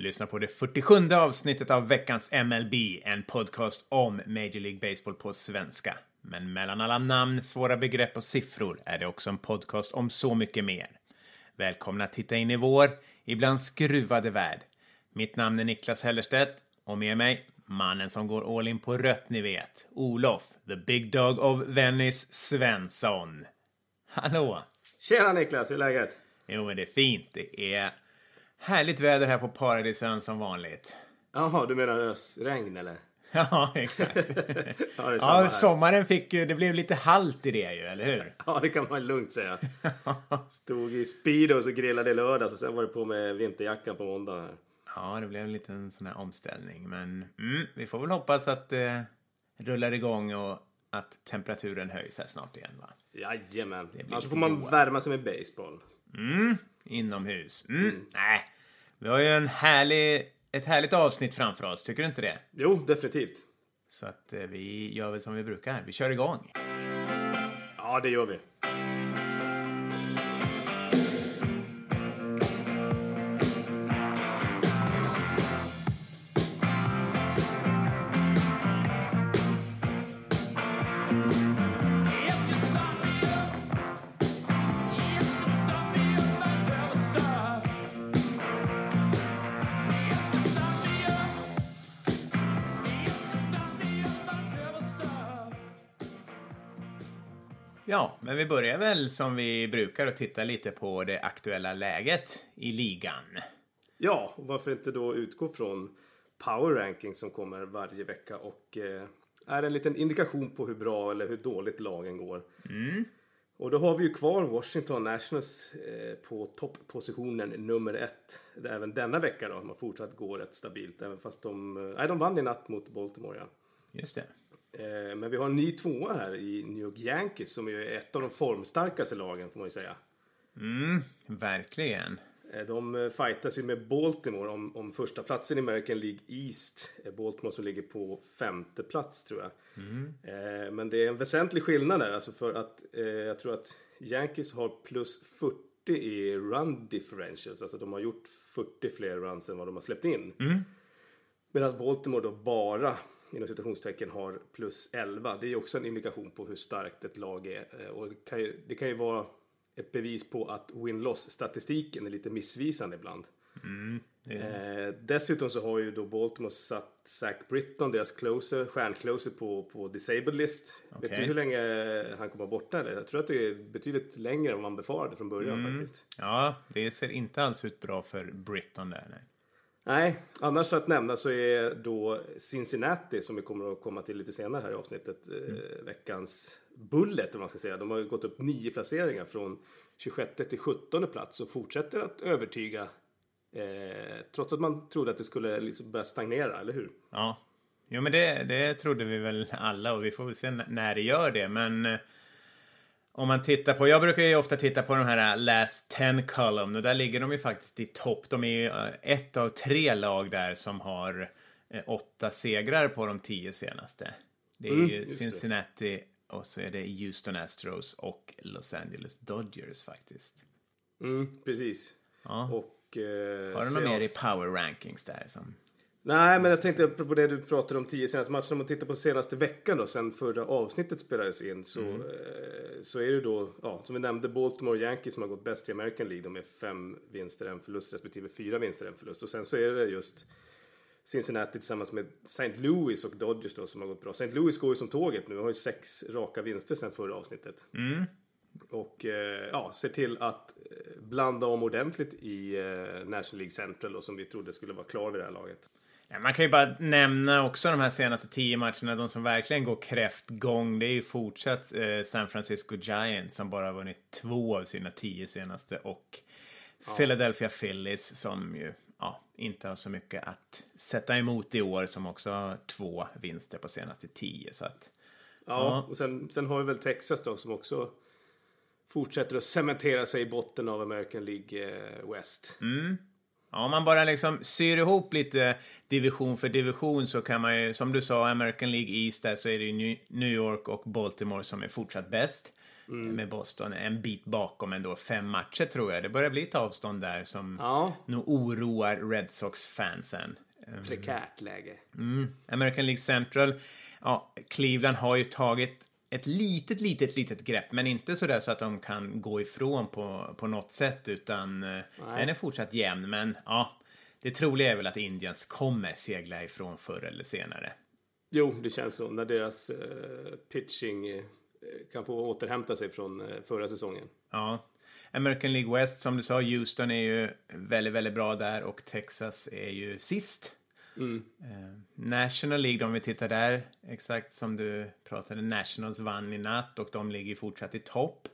Du lyssnar på det 47 avsnittet av veckans MLB, en podcast om Major League Baseball på svenska. Men mellan alla namn, svåra begrepp och siffror är det också en podcast om så mycket mer. Välkomna att titta in i vår, ibland skruvade värld. Mitt namn är Niklas Hellerstedt och med mig, mannen som går all in på rött ni vet, Olof, the big dog of Venice Svensson. Hallå! Tjena Niklas, hur är läget? Jo, men det är fint. Det är härligt väder här på Paradisön som vanligt. Jaha, du menar ösregn eller? Ja, exakt. ja, ja, sommaren fick ju, det blev lite halt i det ju, eller hur? Ja, det kan man lugnt säga. Stod i Speedos och grillade i lördags och sen var det på med vinterjackan på måndag. Ja, det blev en liten sån här omställning, men mm, vi får väl hoppas att det rullar igång och att temperaturen höjs här snart igen, va? Jajamän. Annars lite får man goa. värma sig med baseball. Mm, inomhus. Mm, nej. Vi har ju en härlig, ett härligt avsnitt framför oss, tycker du inte det? Jo, definitivt. Så att eh, vi gör väl som vi brukar, vi kör igång. Ja, det gör vi. Ja, men vi börjar väl som vi brukar och titta lite på det aktuella läget i ligan. Ja, och varför inte då utgå från Power Ranking som kommer varje vecka och eh, är en liten indikation på hur bra eller hur dåligt lagen går. Och då har vi ju kvar Washington Nationals eh, på topppositionen nummer ett. Även denna vecka då, de har fortsatt gå rätt stabilt. Även fast de, eh, nej, de vann i natt mot Baltimore ja. Just det. Eh, Men vi har en ny tvåa här i New York Yankees som är ett av de formstarkaste lagen får man ju säga. Mm, verkligen. Eh, De eh, fightas ju med Baltimore om, om första platsen i American League East. Baltimore som ligger på femte plats tror jag. Eh, Men det är en väsentlig skillnad där. Alltså för att eh, jag tror att Yankees har plus 40 i run differentials. Alltså de har gjort 40 fler runs än vad de har släppt in. Medan Baltimore då bara inom citationstecken har plus 11. Det är också en indikation på hur starkt ett lag är. Eh, Och det kan ju, det kan ju vara ett bevis på att win-loss-statistiken är lite missvisande ibland. Eh, dessutom så har ju då Baltimore satt Zach Britton, deras closer, stjärncloser på, på disabled list. Vet Okej. du hur länge han kommer borta? Eller? Jag tror att det är betydligt längre än man befarade från början faktiskt. Ja, det ser inte alls ut bra för Britton där. Nej. Nej, annars att nämna så är då Cincinnati, som vi kommer att komma till lite senare här i avsnittet, eh, veckans bullet om man ska säga. De har gått upp nio placeringar från 26 till 17 plats och fortsätter att övertyga eh, trots att man trodde att det skulle liksom börja stagnera, eller hur? Ja, jo, men det, det trodde vi väl alla och vi får väl se när det gör det. Men eh, om man tittar på, jag brukar ju ofta titta på de här last 10 column och där ligger de ju faktiskt i topp. De är ju eh, ett av tre lag där som har eh, åtta segrar på de tio senaste. Det är Mm, ju just det. Cincinnati och så är det Houston Astros och Los Angeles Dodgers faktiskt. Mm, precis. Ja. Och, eh, Har du något mer i power rankings där som... Nej, men jag tänkte på det du pratade om tio senaste matcherna. Om man tittar på senaste veckan då, sen förra avsnittet spelades in, så, Mm. eh, så är det då, ja, som vi nämnde, Baltimore Yankees som har gått bäst i American League. De är fem vinster, en förlust, respektive fyra vinster, en förlust. Och sen så är det just Cincinnati tillsammans med St. Louis och Dodgers då som har gått bra. St. Louis går ju som tåget nu, har ju sex raka vinster sen förra avsnittet. Mm. Och eh, ja, ser till att eh, blanda om ordentligt i National League Central och som vi trodde skulle vara klar vid det här laget. Ja, man kan ju bara nämna också de här senaste tio matcherna. De som verkligen går kräftgång. Det är ju fortsatt eh, San Francisco Giants som bara vunnit två av sina tio senaste. Och Philadelphia Phillies som ju ja, inte har så mycket att sätta emot i år. Som också har två vinster på senaste tio. Så att, Ja, och sen, sen har vi väl Texas då som också fortsätter att cementera sig i botten av American League eh, West. Ja, om man bara liksom syr ihop lite division för division så kan man ju, som du sa, American League East där så är det ju New York och Baltimore som är fortsatt bäst. Mm. Med Boston en bit bakom ändå, fem matcher tror jag. Det börjar bli ett avstånd där som ja. nog oroar Red Sox-fansen. Prekärt läge. Mm. American League Central, ja, Cleveland har ju tagit ett litet, litet, litet grepp, men inte så där så att de kan gå ifrån på, på något sätt, utan eh, Nej. den är fortsatt jämn. Men ja, det troliga är väl att Indians kommer segla ifrån förr eller senare. Jo, det känns så. När deras uh, pitching uh, kan få återhämta sig från uh, förra säsongen. Ja. American League West, som du sa, Houston är ju väldigt, väldigt bra där och Texas är ju sist. Mm. Eh, National League, om vi tittar där, exakt som du pratade, Nationals vann i natt och de ligger fortsatt i topp.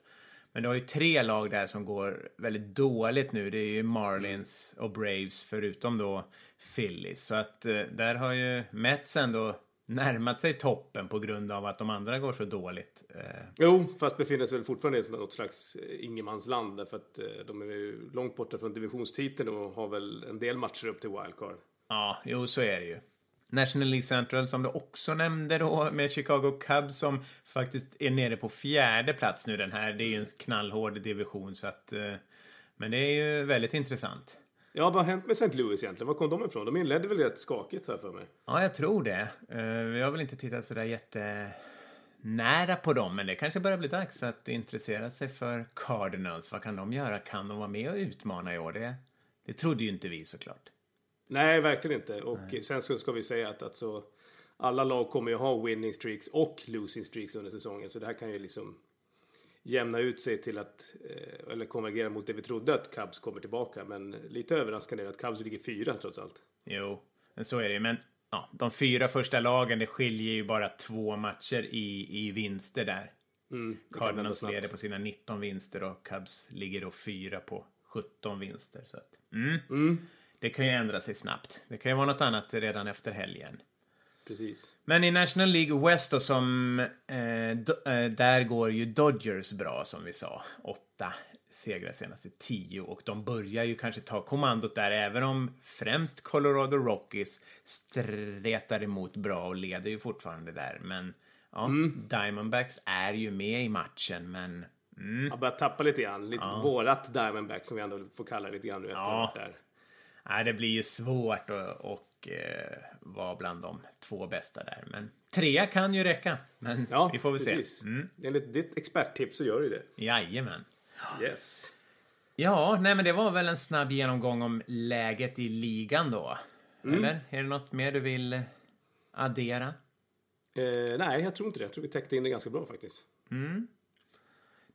Men du har ju tre lag där som går väldigt dåligt nu. Det är ju Marlins och Braves förutom då Phillies. Så att eh, där har ju Mets ändå närmat sig toppen på grund av att de andra går så dåligt. Eh. Jo, fast befinner sig väl fortfarande i något slags eh, ingenmansland därför att eh, de är ju långt borta från divisionstiteln och har väl en del matcher upp till wildcard. Ja, jo, så är det ju. National League Central som du också nämnde då med Chicago Cubs som faktiskt är nere på fjärde plats nu den här. Det är ju en knallhård division så att... Eh, men det är ju väldigt intressant. Ja, vad har hänt med St. Louis egentligen? Var kom de ifrån? De inledde väl rätt skakigt här för mig? Ja, jag tror det. Eh, vi har väl inte tittat sådär jätte nära på dem, men det kanske börjar bli dags att intressera sig för Cardinals. Vad kan de göra? Kan de vara med och utmana i år? Det, det trodde ju inte vi såklart. Nej, verkligen inte. Och Nej. sen så ska vi säga att alltså, alla lag kommer ju ha winning streaks och losing streaks under säsongen. Så det här kan ju liksom jämna ut sig till att, eh, eller konvergera mot det vi trodde att Cubs kommer tillbaka. Men lite överraskande är att Cubs ligger fyra trots allt. Jo, men så är det Men ja, de fyra första lagen, det skiljer ju bara två matcher i, i vinster där. Mm, Cardinals leder på sina 19 vinster och Cubs ligger då fyra på 17 vinster. Så att, mm. Mm det kan ju ändra sig snabbt. Det kan ju vara något annat redan efter helgen. Precis. Men i National League West då som... Eh, do, eh, där går ju Dodgers bra som vi sa. Åtta segrar senaste tio och de börjar ju kanske ta kommandot där även om främst Colorado Rockies stretar emot bra och leder ju fortfarande där. Men ja, mm. Diamondbacks är ju med i matchen men... Mm. Har börjat tappa lite grann. Lite ja. Vårat Diamondbacks som vi ändå får kalla det lite grann nu efteråt ja. där. Nej, det blir ju svårt att och, eh, vara bland de två bästa där. Men trea kan ju räcka. Men ja, vi får väl precis. se. Mm. Enligt ditt experttips så gör du det. Jajamän. Yes. Ja, nej men det var väl en snabb genomgång om läget i ligan då. Mm. Eller? Är det något mer du vill addera? Eh, nej, jag tror inte det. Jag tror vi täckte in det ganska bra faktiskt. Mm.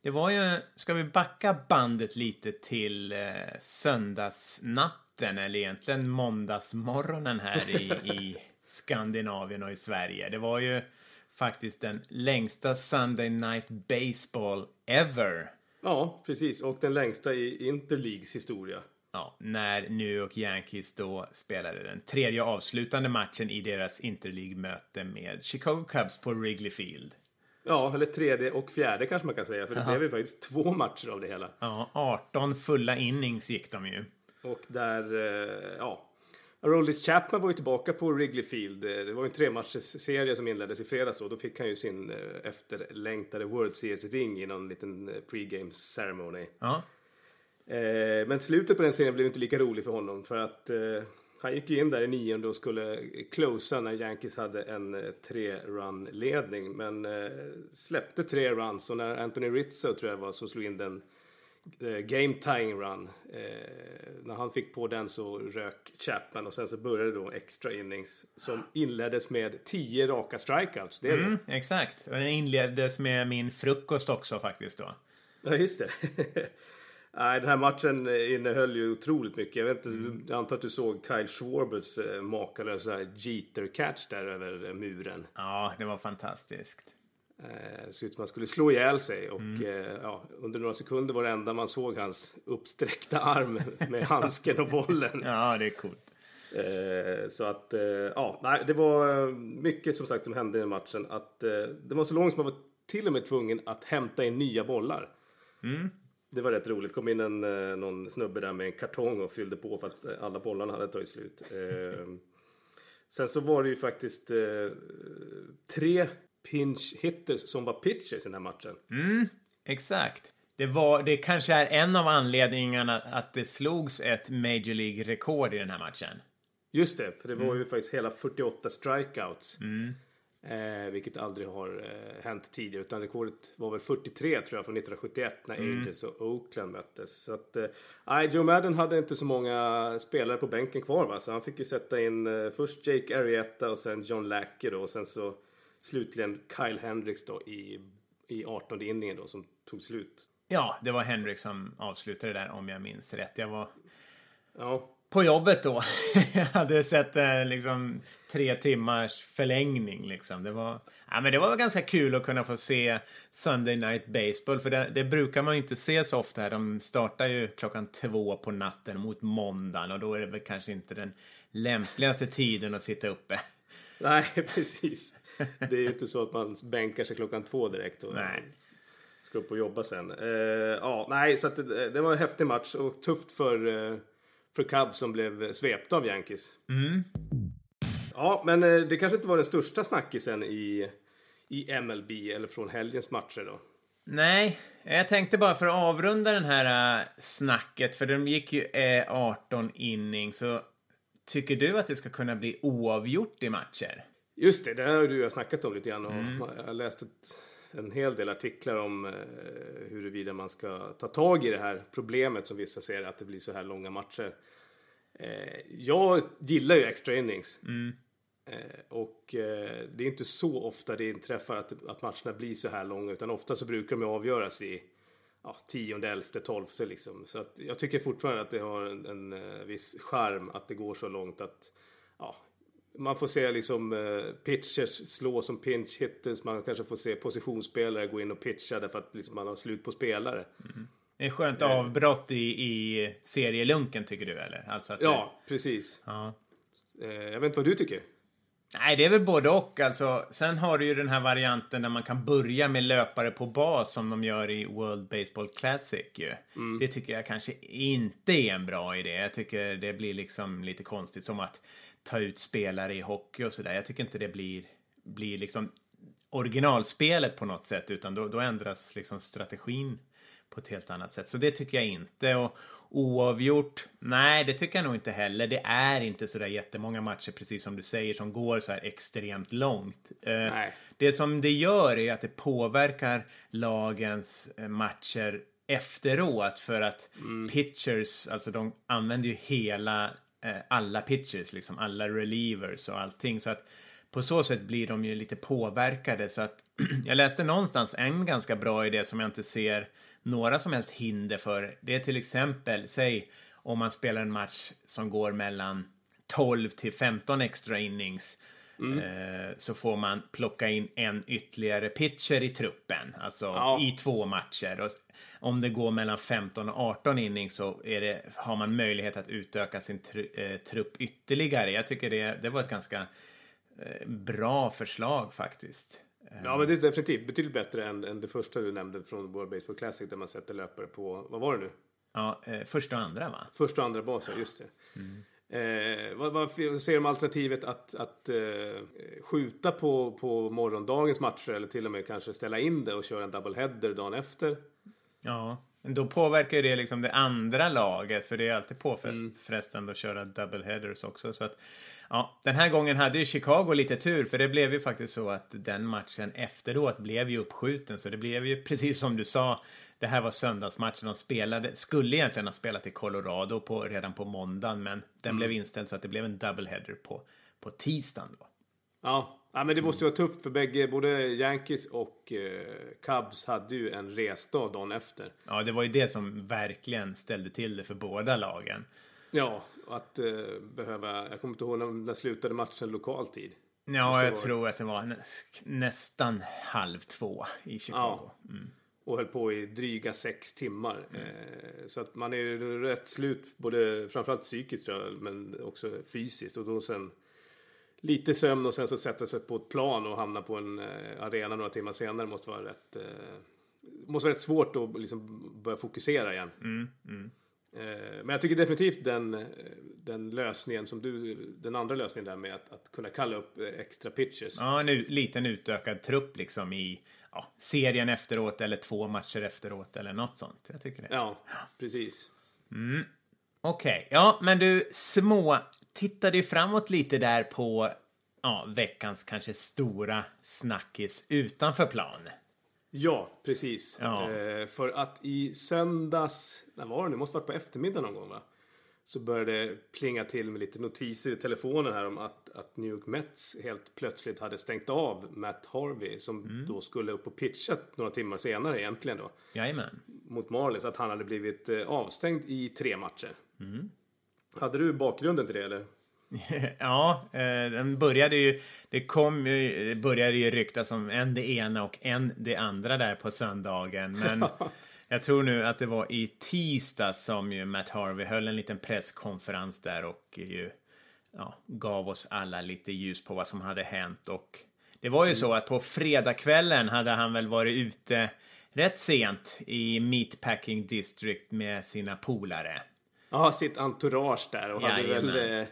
Det var ju, ska vi backa bandet lite till eh, söndagsnatt natten, eller egentligen måndagsmorgonen här i, i Skandinavien och i Sverige. Det var ju faktiskt den längsta Sunday Night Baseball ever. Ja, precis. Och den längsta i Interleagues historia. Ja, när New York Yankees då spelade den tredje avslutande matchen i deras Interleague-möte med Chicago Cubs på Wrigley Field. Ja, eller tredje och fjärde kanske man kan säga, för det Aha. blev ju faktiskt två matcher av det hela. Ja, 18 fulla innings gick de ju. Och där, eh, ja. Aroldis Chapman var ju tillbaka på Wrigley Field. Eh, det var ju en trematchserie som inleddes i fredags då. Då fick han ju sin eh, efterlängtade World Series-ring i någon liten pre-game ceremony. Ja. Men slutet på den serien blev inte lika rolig för honom för att han gick ju in där i nionde och skulle closa när Yankees hade en tre-run-ledning. Men släppte tre runs och när Anthony Rizzo tror jag var som slog in den game tying run. Eh, när han fick på den så rök Chapman och sen så började då extra innings som inleddes med tio raka strikeouts. Det är mm, det. Exakt. Och den inleddes med min frukost också faktiskt då. Ja, just det. Nej, den här matchen innehöll ju otroligt mycket. Jag, vet inte, mm. jag antar att du såg Kyle Schwarbers eh, makalösa Jeter-catch där över muren. Ja, det var fantastiskt. Eh, såg ut som han skulle slå ihjäl sig och mm. eh, ja, under några sekunder var det enda man såg hans uppsträckta arm med handsken och bollen. Ja, det är coolt. Eh, så att, ja, nej, det var mycket som sagt som hände i den matchen. Att det var så långt som man var till och med tvungen att hämta in nya bollar. Mm. Det var rätt roligt. kom in en, någon snubbe där med en kartong och fyllde på för att alla bollarna hade tagit slut. Sen så var det ju faktiskt eh, tre pinch hitters som var pitchers i den här matchen. Mm, exakt. Det, var, det kanske är en av anledningarna att det slogs ett Major League-rekord i den här matchen. Just det, för det var mm. ju faktiskt hela 48 strikeouts. Mm. Eh, vilket aldrig har eh, hänt tidigare. Utan rekordet var väl 43 tror jag från 1971 när mm. Angels och Oakland möttes. Så att, eh, Joe Madden hade inte så många spelare på bänken kvar va. Så han fick ju sätta in eh, först Jake Arrieta och sen John Lackey då. Och sen så slutligen Kyle Hendricks då i, i 18 inningen då som tog slut. Ja, det var Hendricks som avslutade där om jag minns rätt. Jag var... Ja på jobbet då. jag hade sett eh, liksom tre timmars förlängning liksom. Det var, ja, men det var ganska kul att kunna få se Sunday Night Baseball. För det, det brukar man ju inte se så ofta här. De startar ju klockan två på natten mot måndagen och då är det väl kanske inte den lämpligaste tiden att sitta uppe. Nej, precis. Det är ju inte så att man bänkar sig klockan två direkt och nej. ska upp och jobba sen. Uh, ja, nej, så det, det, var en häftig match och tufft för uh, för Cubs som blev svepta av Yankees. Mm. Ja, men eh, det kanske inte var den största snackisen i, i MLB eller från helgens matcher då. Nej, jag tänkte bara för att avrunda den här uh, snacket, för de gick ju uh, 18 inning, så tycker du att det ska kunna bli oavgjort i matcher? Just det, det har du och snackat om lite grann och mm. jag har läst ett en hel del artiklar om eh, huruvida man ska ta tag i det här problemet som vissa ser att det blir så här långa matcher. Eh, jag gillar ju extra innings. Mm. Eh, och eh, det är inte så ofta det inträffar att, att matcherna blir så här långa utan ofta så brukar de avgöras i ja, tionde, elfte, tolfte liksom. Så att jag tycker fortfarande att det har en, en, en eh, viss charm att det går så långt att ja, man får se liksom uh, pitchers slå som pinch hitters. Man kanske får se positionsspelare gå in och pitcha därför att liksom man har slut på spelare. Mm. Det är skönt uh, avbrott i, i serielunken tycker du eller? Alltså ja, det... precis. Ja. Uh, jag vet inte vad du tycker? Nej, det är väl både och. Alltså, sen har du ju den här varianten där man kan börja med löpare på bas som de gör i World Baseball Classic ju. Mm. Det tycker jag kanske inte är en bra idé. Jag tycker det blir liksom lite konstigt som att ta ut spelare i hockey och sådär. Jag tycker inte det blir, blir liksom originalspelet på något sätt utan då, då ändras liksom strategin på ett helt annat sätt. Så det tycker jag inte. Och oavgjort? Nej, det tycker jag nog inte heller. Det är inte så där jättemånga matcher, precis som du säger, som går så här extremt långt. Eh, det som det gör är att det påverkar lagens eh, matcher efteråt för att mm. pitchers, alltså de använder ju hela Eh, alla pitchers, liksom alla relievers och allting. Så att på så sätt blir de ju lite påverkade. Så att jag läste någonstans en ganska bra idé som jag inte ser några som helst hinder för. Det är till exempel, säg om man spelar en match som går mellan 12 till 15 extra innings Mm. Eh, så får man plocka in en ytterligare pitcher i truppen, alltså ja. i två matcher. Och om det går mellan 15 och 18 inning så det, har man möjlighet att utöka sin tr eh, trupp ytterligare. Jag tycker det, det var ett ganska eh, bra förslag faktiskt. Ja, men det är definitivt betydligt bättre än, än det första du nämnde från World Baseball Classic där man sätter löpare på, vad var det nu? Ja, eh, första och andra va? Första och andra baser, just det. Mm. Eh, vad, vad ser du om alternativet att, att eh, skjuta på, på morgondagens matcher eller till och med kanske ställa in det och köra en double header dagen efter? Ja, då påverkar ju det liksom det andra laget för det är alltid påfrestande mm. att köra double headers också. Så att, ja, den här gången hade ju Chicago lite tur för det blev ju faktiskt så att den matchen efteråt blev ju uppskjuten så det blev ju precis som du sa det här var söndagsmatchen de spelade, skulle egentligen ha spelat i Colorado på, redan på måndagen, men den mm. blev inställd så att det blev en doubleheader på, på tisdagen då. Ja. Ja, men det måste ju vara tufft för bägge, både Yankees och eh, Cubs hade ju en resdag dagen efter. Ja, det var ju det som verkligen ställde till det för båda lagen. Ja, att eh, behöva, jag kommer inte ihåg när, när slutade matchen lokal tid. Ja, jag tror att det var nä, nästan halv två i Chicago. Ja. Mm och höll på i dryga sex timmar. Mm. Eh, så att man är ju rätt slut, både framförallt psykiskt tror jag, men också fysiskt. Och då sen lite sömn och sen så sätta sig på ett plan och hamna på en eh, arena några timmar senare måste vara rätt, eh, måste vara rätt svårt att liksom börja fokusera igen. Eh, Men jag tycker definitivt den, den lösningen som du, den andra lösningen där med att, att kunna kalla upp extra pitches. Ja, en liten utökad trupp liksom i ja, serien efteråt eller två matcher efteråt eller något sånt. Jag tycker det. Ja, precis. Okej, ja, men du små tittade ju framåt lite där på ja, veckans kanske stora snackis utanför plan. Ja, precis. Ja. Eh, för att i söndags, när var det nu? måste varit på eftermiddagen någon gång va? Så började det plinga till med lite notiser i telefonen här om att, att New York Mets helt plötsligt hade stängt av Matt Harvey som då skulle upp och pitcha några timmar senare egentligen då. Jajamän. Mot Marlins, att han hade blivit eh, avstängd i tre matcher. Hade du bakgrunden till det eller? ja, eh, den började ju, det kom ju, det började ju ryktas om en det ena och en det andra där på söndagen. Men jag tror nu att det var i tisdag som ju Matt Harvey höll en liten presskonferens där och ju ja, gav oss alla lite ljus på vad som hade hänt. Och det var ju så att på fredagskvällen hade han väl varit ute rätt sent i Meatpacking District med sina polare. Ja, sitt entourage där och hade väl, Jajamän. eh,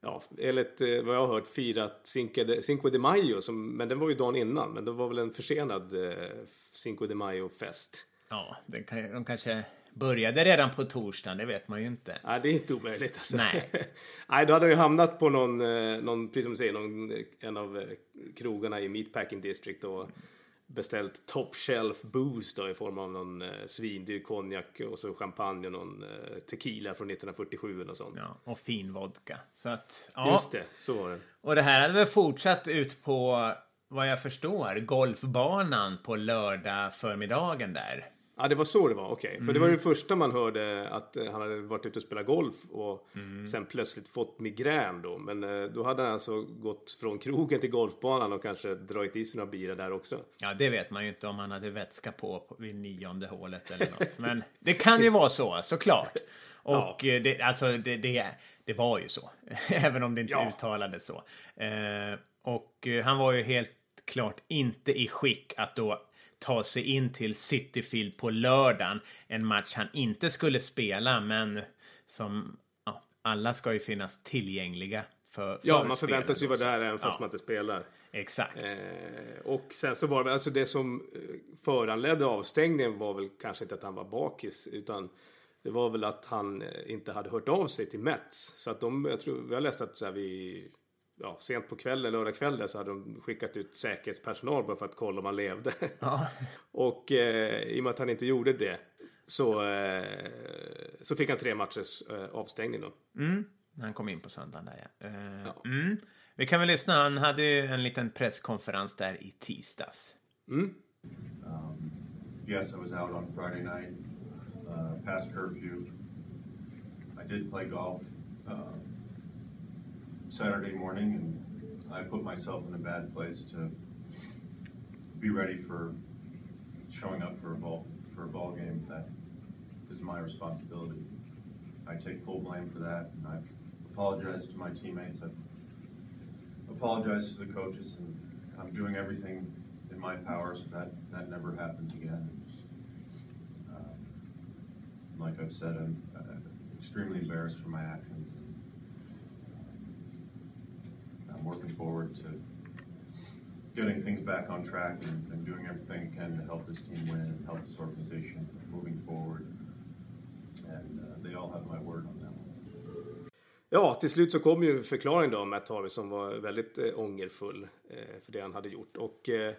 ja, enligt eh, vad jag har hört firat Cinque de, Cinque de Mayo, som, men den var ju dagen innan, men det var väl en försenad eh, Cinque de Mayo-fest. Ja, den de kanske började redan på torsdagen, det vet man ju inte. Nej, det är inte omöjligt alltså. Nej. Nej, då hade han ju hamnat på någon, eh, någon precis som du säger, någon, eh, en av eh, krogarna i Meatpacking District och beställt top shelf booze då i form av någon eh, svindyr konjak och så champagne och någon eh, tequila från 1947 och sånt. Ja, och fin vodka. Så att, ja. Just det, så var det. Och det här hade väl fortsatt ut på, vad jag förstår, golfbanan på lördag förmiddagen där. Ja, det var så det var. Okej. För det var det första man hörde att eh, han hade varit ute och spelat golf och sen plötsligt fått migrän då. Men eh, då hade han alltså gått från krogen till golfbanan och kanske dragit i sig några bira där också. Ja, det vet man ju inte om han hade vätska på vid nionde hålet eller något. Men det kan ju vara så, såklart. Och eh, det, alltså, det, det, det var ju så. Även om det inte Ja. uttalades så. Och han var ju helt klart inte i skick att då ta sig in till Cityfield på lördagen. En match han inte skulle spela, men som ja, alla ska ju finnas tillgängliga för, för Ja, man förväntas ju vara där även fast Ja. man inte spelar. Exakt. Eh, och sen så var det alltså det som eh, föranledde avstängningen var väl kanske inte att han var bakis utan det var väl att han eh, inte hade hört av sig till Mets. Så att de, jag tror, jag läste att så här, vi, ja, sent på kvällen, lördag kväll så hade de skickat ut säkerhetspersonal bara för att kolla om han levde. Ja. och eh, i och med att han inte gjorde det så, eh, så fick han tre matchers eh, avstängning då. Han kom in på söndagen där, ja. Eh, Mm. Vi kan väl lyssna. Han hade ju en liten presskonferens där i tisdags. Yes, I was out on Friday night, uh, past curfew. I did play golf uh, Saturday morning, and I put myself in a bad place to be ready for showing up for a ball for a ball game. That is my responsibility. I take full blame for that, and I've apologized to my teammates. I've apologized to the coaches, and I'm doing everything in my power so that that never happens again. Um, like I've said, I'm uh, extremely embarrassed for my actions. And, I'm working forward to getting things back on track and, and doing everything I can to help this team win and help this organization moving forward. And uh, they all have my word on that. Ja, till slut så kom ju förklaringen då om Matt Harvey som var väldigt eh, ångerfull eh, för det han hade gjort. Och eh,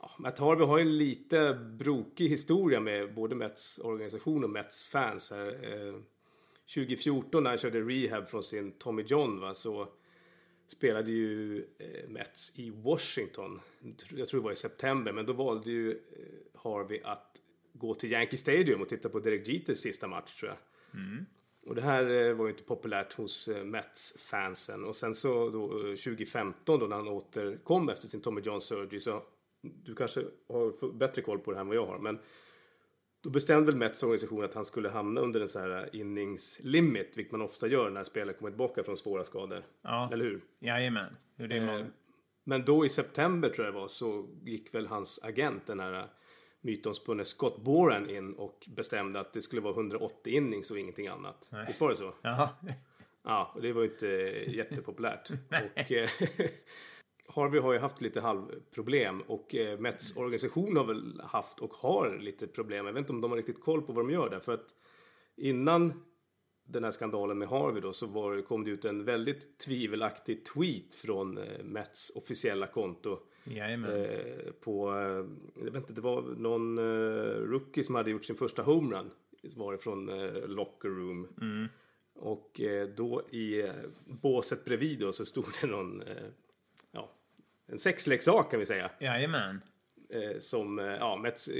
ja, Matt Harvey har ju en lite brokig historia med både Mets organisation och Mets fans. Här. Eh, 2014 när han körde rehab från sin Tommy John va, så spelade ju eh, Mets i Washington. Jag tror det var i september, men då valde ju eh, Harvey att gå till Yankee Stadium och titta på Derek Jeters sista match tror jag. Och det här eh, var ju inte populärt hos Mets-fansen. Och sen så då, eh, 2015 då när han återkom efter sin Tommy John surgery så du kanske har bättre koll på det här än vad jag har. Men då bestämde väl Mets organisation att han skulle hamna under en sån här innings-limit, vilket man ofta gör när spelare kommer tillbaka från svåra skador. Ja. Eller hur? Jajamän. Det är Eh. Men då i september tror jag det var så gick väl hans agent, den här mytomspunne Scott Boren in och bestämde att det skulle vara 180 innings och ingenting annat. Nej. Visst var det så? Jaha. Ja, och det var ju inte jättepopulärt. och, eh, Harvey har ju haft lite halvproblem och eh, Mets organisation har väl haft och har lite problem. Jag vet inte om de har riktigt koll på vad de gör där. För att innan den här skandalen med Harvey då så var, kom det ut en väldigt tvivelaktig tweet från eh, Mets officiella konto. Jajamän. Eh, på, jag vet inte, det var någon rookie som hade gjort sin första homerun. Var det från locker room. Och eh, då i båset bredvid då så stod det någon, en sexleksak kan vi säga. Jajamän. Eh, som, eh, ja, Mets, eh,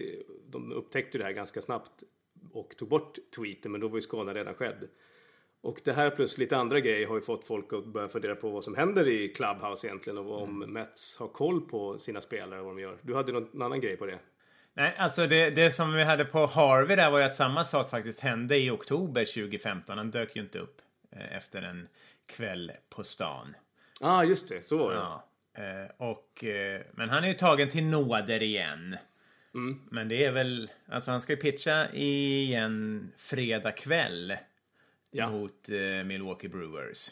de upptäckte det här ganska snabbt och tog bort tweeten, men då var ju skadan redan skedd. Och det här plus lite andra grejer har ju fått folk att börja fundera på vad som händer i Clubhouse egentligen och om Mets har koll på sina spelare och vad de gör. Du hade någon annan grej på det? Nej, alltså det, det som vi hade på Harvey där var ju att samma sak faktiskt hände i oktober 2015. Han dök ju inte upp efter en kväll på stan. Ja, ah, just det, så var det. Ja. Eh, och, eh, men han är ju tagen till nåder igen. Men det är väl, alltså han ska ju pitcha igen fredag kväll Ja. mot eh, Milwaukee Brewers.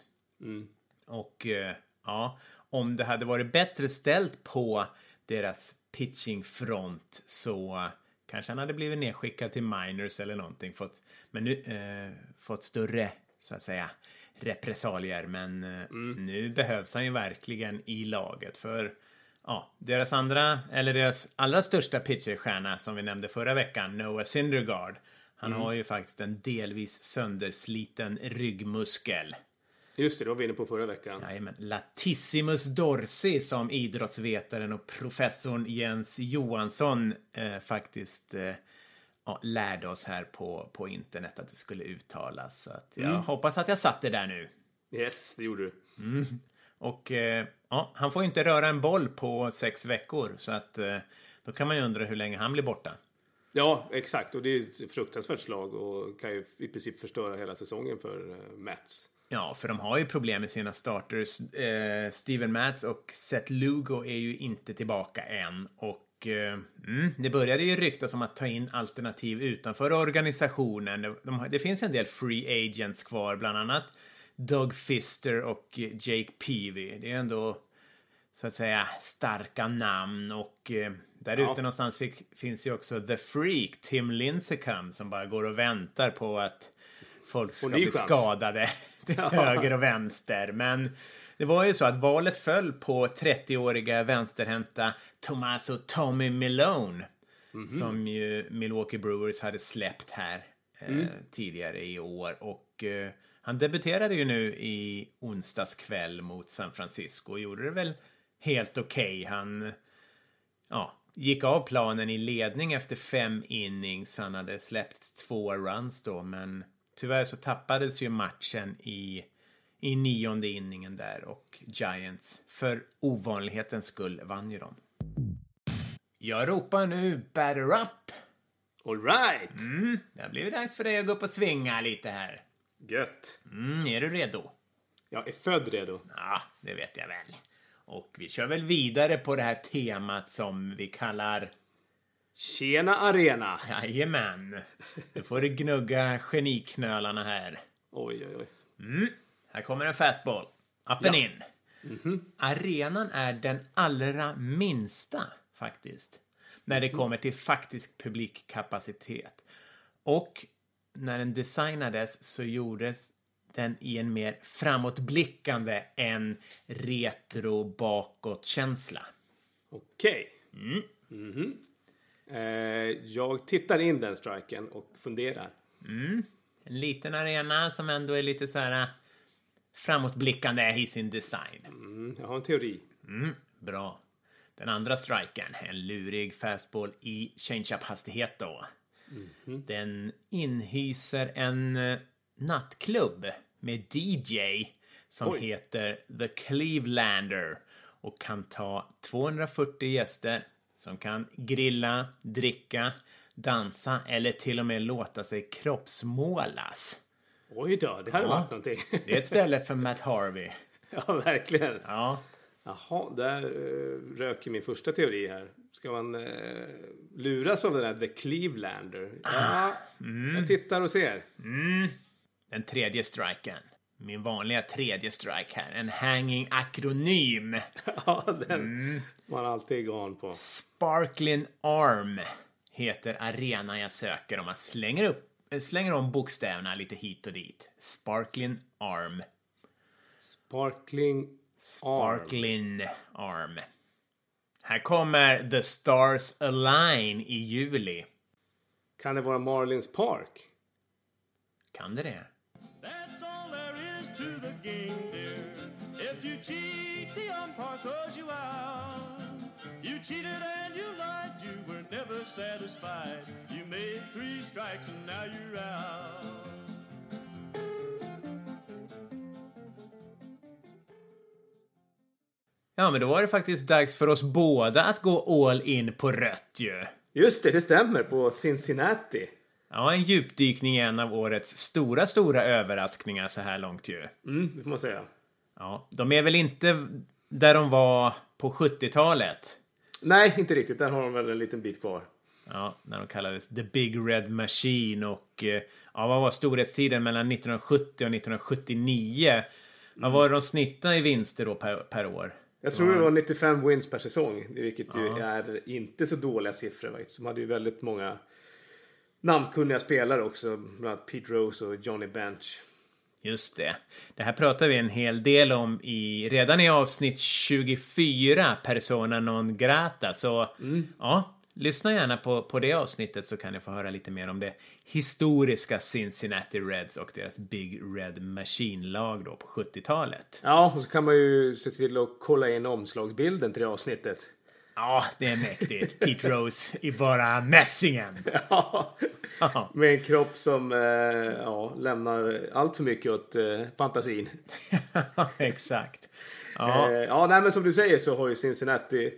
Och eh, ja, om det hade varit bättre ställt på deras pitchingfront så kanske han hade blivit nedskickad till minors eller någonting. Fått, men nu eh, fått större, så att säga, repressalier. Men eh, nu behövs han ju verkligen i laget. För ja, deras andra, eller deras allra största pitcherstjärna som vi nämnde förra veckan, Noah Syndergaard. Han har ju faktiskt en delvis söndersliten ryggmuskel. Just det, det var vi inne på förra veckan. Jajamän. Latissimus dorsi som idrottsvetaren och professorn Jens Johansson eh, faktiskt eh, ja, lärde oss här på, på internet att det skulle uttalas. Så att jag hoppas att jag satt det där nu. Yes, det gjorde du. Och eh, ja, han får ju inte röra en boll på sex veckor så att eh, då kan man ju undra hur länge han blir borta. Ja, exakt. Och det är ett fruktansvärt slag och kan ju i princip förstöra hela säsongen för uh, Mets. Ja, för de har ju problem med sina starters. Eh, Steven Matz och Seth Lugo är ju inte tillbaka än. Och eh, mm, det började ju ryktas om att ta in alternativ utanför organisationen. De, de, det finns ju en del free agents kvar, bland annat Doug Fister och Jake Peavy. Det är ändå så att säga starka namn och eh, där Ja. ute någonstans fick, finns ju också The Freak, Tim Lincecum, som bara går och väntar på att folk ska bli chans. skadade till höger och vänster. Men det var ju så att valet föll på 30-åriga vänsterhänta Tommaso Tommy Milone. Som ju Milwaukee Brewers hade släppt här eh, tidigare i år. Och eh, han debuterade ju nu i onsdags kväll mot San Francisco och gjorde det väl helt okej. Han ja, gick av planen i ledning efter fem innings. Han hade släppt två runs då, men tyvärr så tappades ju matchen i, i nionde inningen där och Giants för ovanlighetens skull vann ju dem. Jag ropar nu batter up! All right! Det har blivit dags för dig att gå upp och svinga lite här. Gött! Mm, är du redo? Jag är född redo. Ja, det vet jag väl. Och vi kör väl vidare på det här temat som vi kallar Tjena Arena! Jajamän. Nu får du gnugga geniknölarna här. Oj, oj, oj. Här kommer en fastball. Up and in. Arenan är den allra minsta, faktiskt. När det kommer till faktisk publikkapacitet. Och när den designades så gjordes den i en mer framåtblickande än retro bakåt-känsla. Okej. Mhm. Eh, jag tittar in den striken och funderar. En liten arena som ändå är lite så här framåtblickande i sin design. Mm, jag har en teori. Bra. Den andra striken, en lurig fastball i change-up-hastighet då. Den inhyser en eh, nattklubb med DJ som Oj. heter The Clevelander och kan ta 240 gäster som kan grilla, dricka, dansa eller till och med låta sig kroppsmålas. Oj då, det här har Ja. varit någonting. Det är ett ställe för Matt Harvey. ja, verkligen. Ja, Jaha, där uh, röker min första teori här. Ska man eh, luras av den där The Clevelander? Ja, jag tittar och ser. Den tredje striken. Min vanliga tredje strike här. En hanging akronym. Ja, den man alltid är gan på. Sparkling Arm heter arenan jag söker om man slänger, upp, eh, slänger om bokstäverna lite hit och dit. Sparkling Arm. Sparkling Arm. Sparkling Arm. Här kommer The Stars Align i juli. Kan det vara Marlins Park? Kan det det? That's all there is to the game, dear. If you cheat, the umpire throws you out. You cheated and you lied, you were never satisfied. You made three strikes and now you're out. Ja, men då var det faktiskt dags för oss båda att gå all in på rött ju. Just det, det stämmer. På Cincinnati. Ja, en djupdykning i en av årets stora, stora överraskningar så här långt ju. Mm, det får man säga. Ja, de är väl inte där de var på 70-talet. Nej, inte riktigt. Där har de väl en liten bit kvar. Ja, när de kallades The Big Red Machine och eh, ja, vad var storhetstiden mellan 1970 och 1979? Vad var det de snittade i vinster då per, per år? Jag tror det var 95 wins per säsong. Vilket ju är inte så dåliga siffror faktiskt. De hade ju väldigt många namnkunniga spelare också. Bland annat Pete Rose och Johnny Bench. Just det. Det här pratar vi en hel del om i, redan i avsnitt 24, Persona non grata. Så ja, lyssna gärna på, på det avsnittet så kan ni få höra lite mer om det historiska Cincinnati Reds och deras Big Red Machine-lag då på 70-talet. Ja, och så kan man ju se till att kolla in omslagsbilden till det avsnittet. Ja, det är mäktigt. Pete Rose i bara mässingen. Ja, Ja. med en kropp som eh, ja, lämnar allt för mycket åt eh, fantasin. Exakt. Ja, Eh, ja, nej, men som du säger så har ju Cincinnati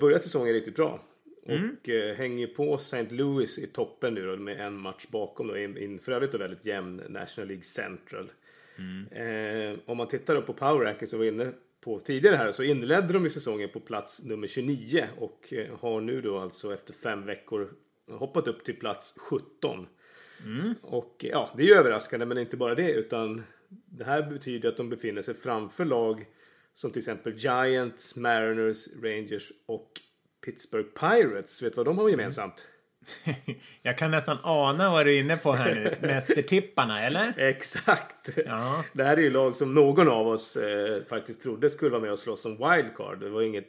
börjat säsongen riktigt bra. Och eh, hänger på St. Louis i toppen nu då, med en match bakom då, in, in för övrigt då väldigt jämn National League Central. Eh, om man tittar då på Power Ranking som vi var inne på tidigare här så inledde de ju säsongen på plats nummer 29 och eh, har nu då alltså efter fem veckor hoppat upp till plats 17. Och ja, det är ju överraskande men inte bara det utan det här betyder att de befinner sig framför lag som till exempel Giants, Mariners, Rangers och Pittsburgh Pirates. Vet du vad de har gemensamt? jag kan nästan ana vad du är inne på här nu. Mästertipparna, eller? Exakt! Ja. Det här är ju lag som någon av oss eh, faktiskt trodde skulle vara med och slåss som wildcard. Det var inget,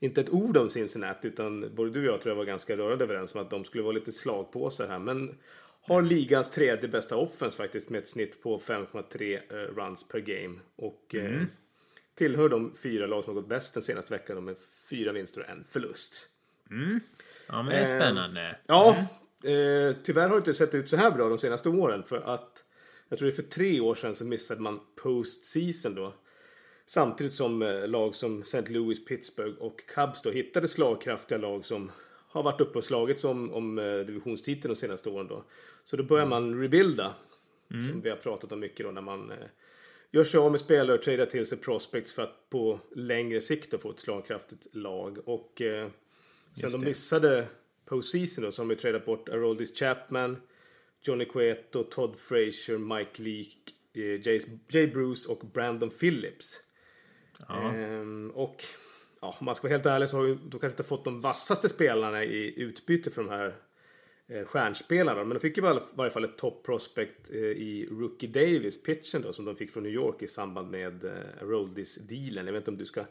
inte ett ord om Cincinnati utan både du och jag tror jag var ganska rörande överens om att de skulle vara lite slagpåsar här. Men har ligans tredje bästa offense faktiskt med ett snitt på 5,3 eh, runs per game. Och eh, tillhör de fyra lag som har gått bäst den senaste veckan då med fyra vinster och en förlust. Ja, men det är spännande. Ja, eh, tyvärr har det inte sett ut så här bra de senaste åren. För att jag tror det är för tre år sedan så missade man postseason då. Samtidigt som eh, lag som St. Louis, Pittsburgh och Cubs då hittade slagkraftiga lag som har varit uppe och slagits om, om eh, divisionstiteln de senaste åren då. Så då börjar man rebuilda. Som vi har pratat om mycket då när man gör sig av med spelare och tradar till sig prospects för att på längre sikt då få ett slagkraftigt lag. Och eh, sen Just de det. missade postseason då så har de ju tradat bort Aroldis Chapman, Johnny Cueto, Todd Frazier, Mike Leake, eh, Jay, Jay Bruce och Brandon Phillips. Ehm, och ja, om man ska vara helt ärlig så har de kanske inte fått de vassaste spelarna i utbyte för de här eh, stjärnspelarna. Men de fick ju i varje fall ett top prospect eh, i Rookie Davis, pitchen då, som de fick från New York i samband med eh, Aroldis-dealen. Jag vet inte om du ska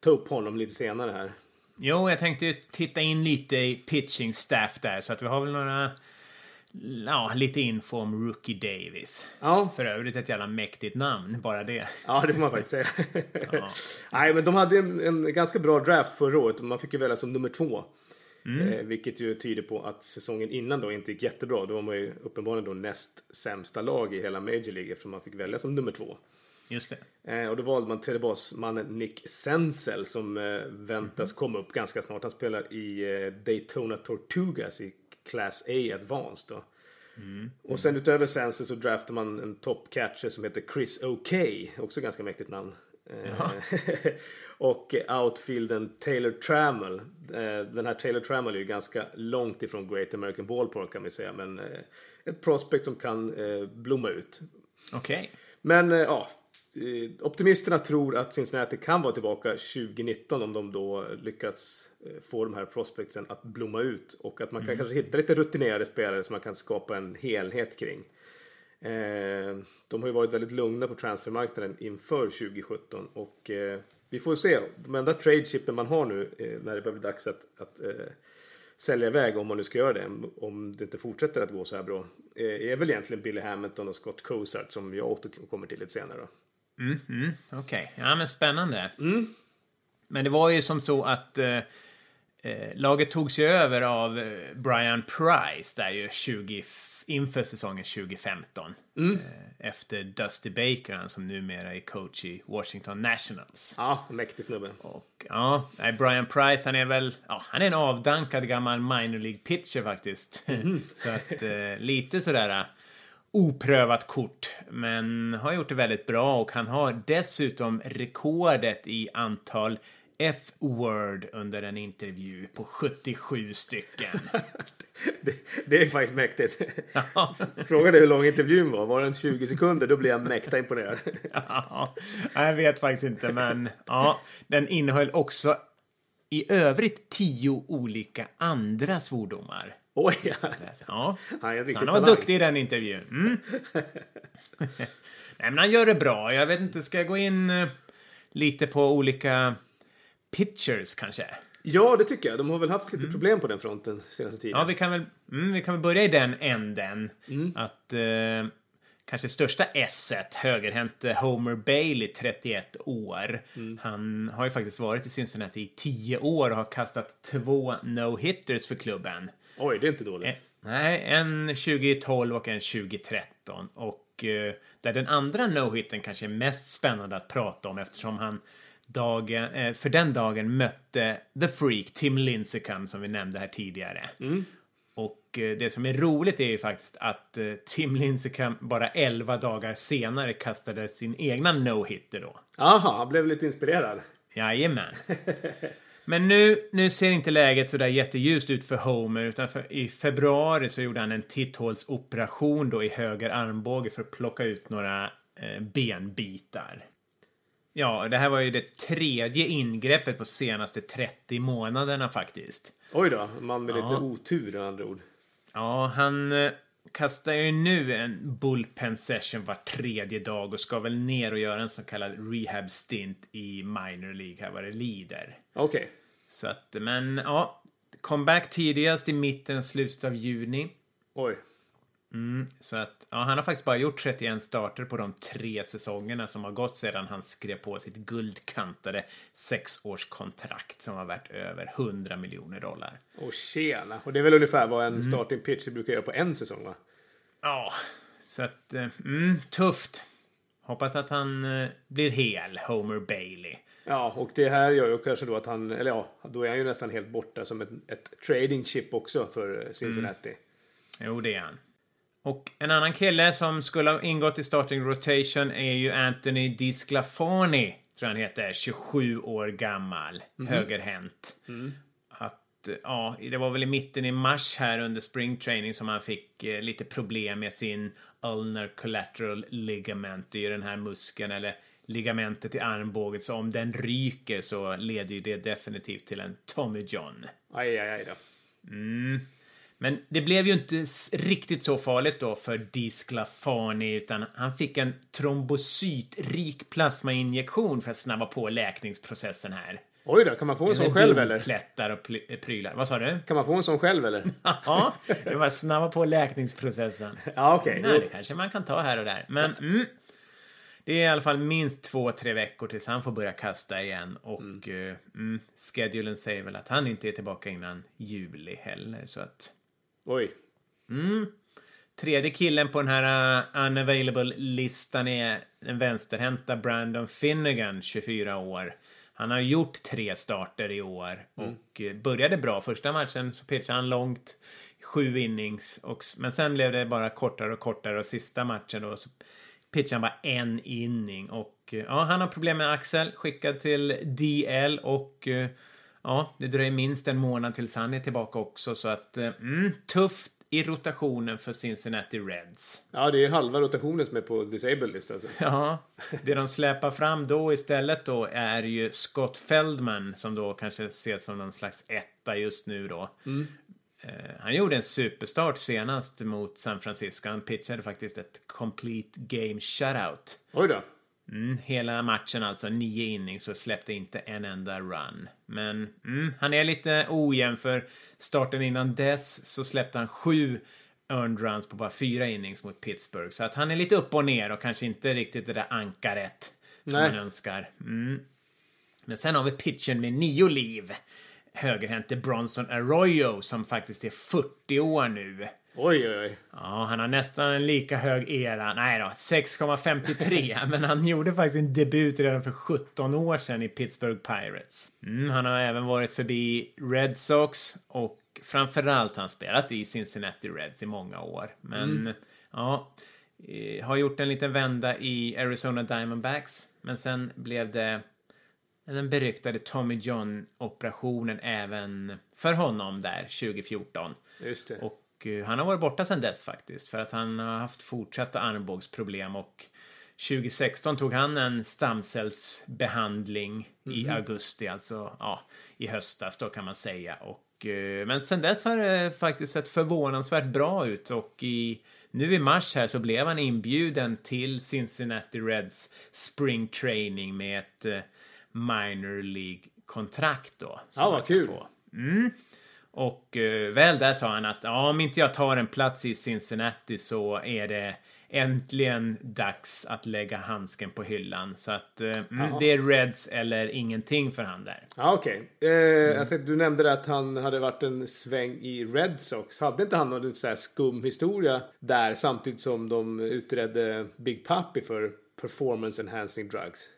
ta upp honom lite senare här. Jo, jag tänkte titta in lite i pitching staff där, så att vi har väl några... Ja, lite info om Rookie Davis. Ja, För övrigt ett jävla mäktigt namn, bara det. Ja, det får man faktiskt säga. Nej, men de hade en, en ganska bra draft förra året. Man fick ju välja som nummer två. Eh, vilket ju tyder på att säsongen innan då inte gick jättebra. Då var man ju uppenbarligen då näst sämsta lag i hela Major League eftersom man fick välja som nummer två. Just det. Eh, och då valde man tredjebasmannen Nick Senzel som eh, väntas komma upp ganska snart. Han spelar i eh, Daytona Tortugas i Class A Advanced då. Och sen utöver Senzel så draftar man en top catcher som heter Chris O'Kay. Också ganska mäktigt namn. Eh, och outfielden Taylor Trammell. Eh, Den här Taylor Trammell är ju ganska långt ifrån Great American Ballpark kan vi säga. Men eh, ett prospect som kan blomma ut. Okej. Men eh, ja, optimisterna tror att Cincinnati kan vara tillbaka 2019 om de då lyckats eh, få de här prospectsen att blomma ut. Och att man kan kanske hitta lite rutinerade spelare som man kan skapa en helhet kring. Eh, de har ju varit väldigt lugna på transfermarknaden inför 2017 och eh, vi får se. De enda trade-chipen man har nu eh, när det börjar bli dags att, att eh, sälja iväg om man nu ska göra det, om det inte fortsätter att gå så här bra, eh, är väl egentligen Billy Hamilton och Scott Cozart som jag återkommer till lite senare. Då. Okej, ja men spännande. Men det var ju som så att eh, eh, laget togs ju över av eh, Brian Price där ju 20, f- inför säsongen 2015. Eh, efter Dusty Baker, han som numera är coach i Washington Nationals. Ja, mäktig snubbe. Och ja, Brian Price han är väl, ja, han är en avdankad gammal minor League pitcher faktiskt. så att eh, lite sådär eh, oprövat kort, men har gjort det väldigt bra och han har dessutom rekordet i antal F-word under en intervju på 77 stycken. Det, det är faktiskt mäktigt. Ja. Frågan är hur lång intervjun var. Var den 20 sekunder då blir jag mäkta imponerad. Ja, jag vet faktiskt inte, men ja, den innehöll också i övrigt tio olika andra svordomar. Oj, ja. Han är så han var duktig i den intervjun. Mm. Nej, men han gör det bra. Jag vet inte, ska jag gå in eh, lite på olika pitchers kanske? Ja, det tycker jag. De har väl haft lite problem på den fronten senaste tiden. Ja, vi kan väl, mm, vi kan väl börja i den änden. Att eh, kanske största esset, högerhänte Homer Bailey, 31 år. Han har ju faktiskt varit i Cincinnati i 10 år och har kastat två no-hitters för klubben. Oj, det är inte dåligt. Eh, Nej, en 2012 och en 2013. Och eh, där den andra no-hitten kanske är mest spännande att prata om eftersom han dagen, eh, för den dagen mötte The Freak, Tim Lincecum, som vi nämnde här tidigare. Och eh, det som är roligt är ju faktiskt att eh, Tim Lincecum bara 11 dagar senare kastade sin egna no-hitter då. Aha, han blev lite inspirerad. Jajamän. Men nu, nu ser inte läget sådär jätteljust ut för Homer, utan för, i februari så gjorde han en titthålsoperation då i höger armbåge för att plocka ut några eh, benbitar. Ja, det här var ju det tredje ingreppet på senaste 30 månaderna faktiskt. Oj då, man med lite Ja. otur med andra ord. Ja, han eh, kastar ju nu en bullpen session var tredje dag och ska väl ner och göra en så kallad rehab stint i minor League här vad det lider. Okej. Så att, men ja. Comeback tidigast i mitten, slutet av juni. Oj. Så att, ja, han har faktiskt bara gjort 31 starter på de tre säsongerna som har gått sedan han skrev på sitt guldkantade sexårskontrakt som har värt över 100 miljoner dollar. Och tjena. Och det är väl ungefär vad en starting pitcher brukar göra på en säsong va? Ja, så att, eh, mm, tufft. Hoppas att han eh, blir hel, Homer Bailey. Ja, och det här gör ju kanske då att han, eller ja, då är han ju nästan helt borta som ett, ett trading chip också för eh, Cincinnati. Jo, det är han. Och en annan kille som skulle ha ingått i starting rotation är ju Anthony DiSclafani, tror jag han heter, 27 år gammal, högerhänt. Att, eh, ja, det var väl i mitten i mars här under spring training som han fick eh, lite problem med sin ulnar collateral ligament, det är ju den här muskeln eller ligamentet i armbåget, så om den ryker så leder ju det definitivt till en Tommy John. Aj, aj, aj då. Men det blev ju inte riktigt så farligt då för Disclafani utan han fick en trombocytrik plasmainjektion för att snabba på läkningsprocessen här. Oj då, kan man få en sån själv eller? blodplättar och prylar. Vad sa du? Kan man få en sån själv eller? Ja, det var snabba på läkningsprocessen. Ja, okej. Nej, det kanske man kan ta här och där. Men mm, det är i alla fall minst två, tre veckor tills han får börja kasta igen. Och mm. Mm, schedulen säger väl att han inte är tillbaka innan juli heller. Så att Oj. Tredje killen på den här uh, unavailable-listan är den vänsterhänta Brandon Finnegan, 24 år. Han har gjort tre starter i år och eh, började bra. Första matchen så pitchade han långt, sju innings. Och, men sen blev det bara kortare och kortare och sista matchen då så pitchade han bara en inning och eh, ja, han har problem med axel, skickad till DL och eh, ja, det dröjer minst en månad tills han är tillbaka också så att eh, mm, tufft i rotationen för Cincinnati Reds. Ja, det är halva rotationen som är på disabled list alltså. Ja, det de släpar fram då istället då är ju Scott Feldman som då kanske ses som någon slags etta just nu då. Eh, Han gjorde en superstart senast mot San Francisco. Han pitchade faktiskt ett complete game shutout. Oj då. Mm, hela matchen alltså, nio innings och släppte inte en enda run. Men mm, han är lite ojämn för starten innan dess så släppte han sju earned runs på bara fyra innings mot Pittsburgh. Så att han är lite upp och ner och kanske inte riktigt det där ankaret som Nej. man önskar. Mm. Men sen har vi pitchen med nio liv. Högerhänte Bronson Arroyo som faktiskt är 40 år nu. Oj, oj, oj. Ja, han har nästan en lika hög era. Nej då, 6,53. men han gjorde faktiskt en debut redan för 17 år sedan i Pittsburgh Pirates. Mm, han har även varit förbi Red Sox och framförallt har han spelat i Cincinnati Reds i många år. Men ja, eh, har gjort en liten vända i Arizona Diamondbacks. Men sen blev det den beryktade Tommy John-operationen även för honom där 2014. Just det. Och eh, han har varit borta sedan dess faktiskt för att han har haft fortsatta armbågsproblem och 2016 tog han en stamcellsbehandling i augusti, alltså ja, i höstas då kan man säga. Och, eh, men sen dess har det faktiskt sett förvånansvärt bra ut och i nu i mars här så blev han inbjuden till Cincinnati Reds spring training med ett eh, minor League-kontrakt då. Ja, vad kul. få. Mm. Och eh, väl där sa han att ja, om inte jag tar en plats i Cincinnati så är det äntligen dags att lägga handsken på hyllan. Så att eh, mm, det är Reds eller ingenting för han där. Ja, okej. Eh, jag tänkte, du nämnde att han hade varit en sväng i Red Sox. Hade inte han någon sån här skum historia där samtidigt som de utredde Big Papi för performance enhancing drugs?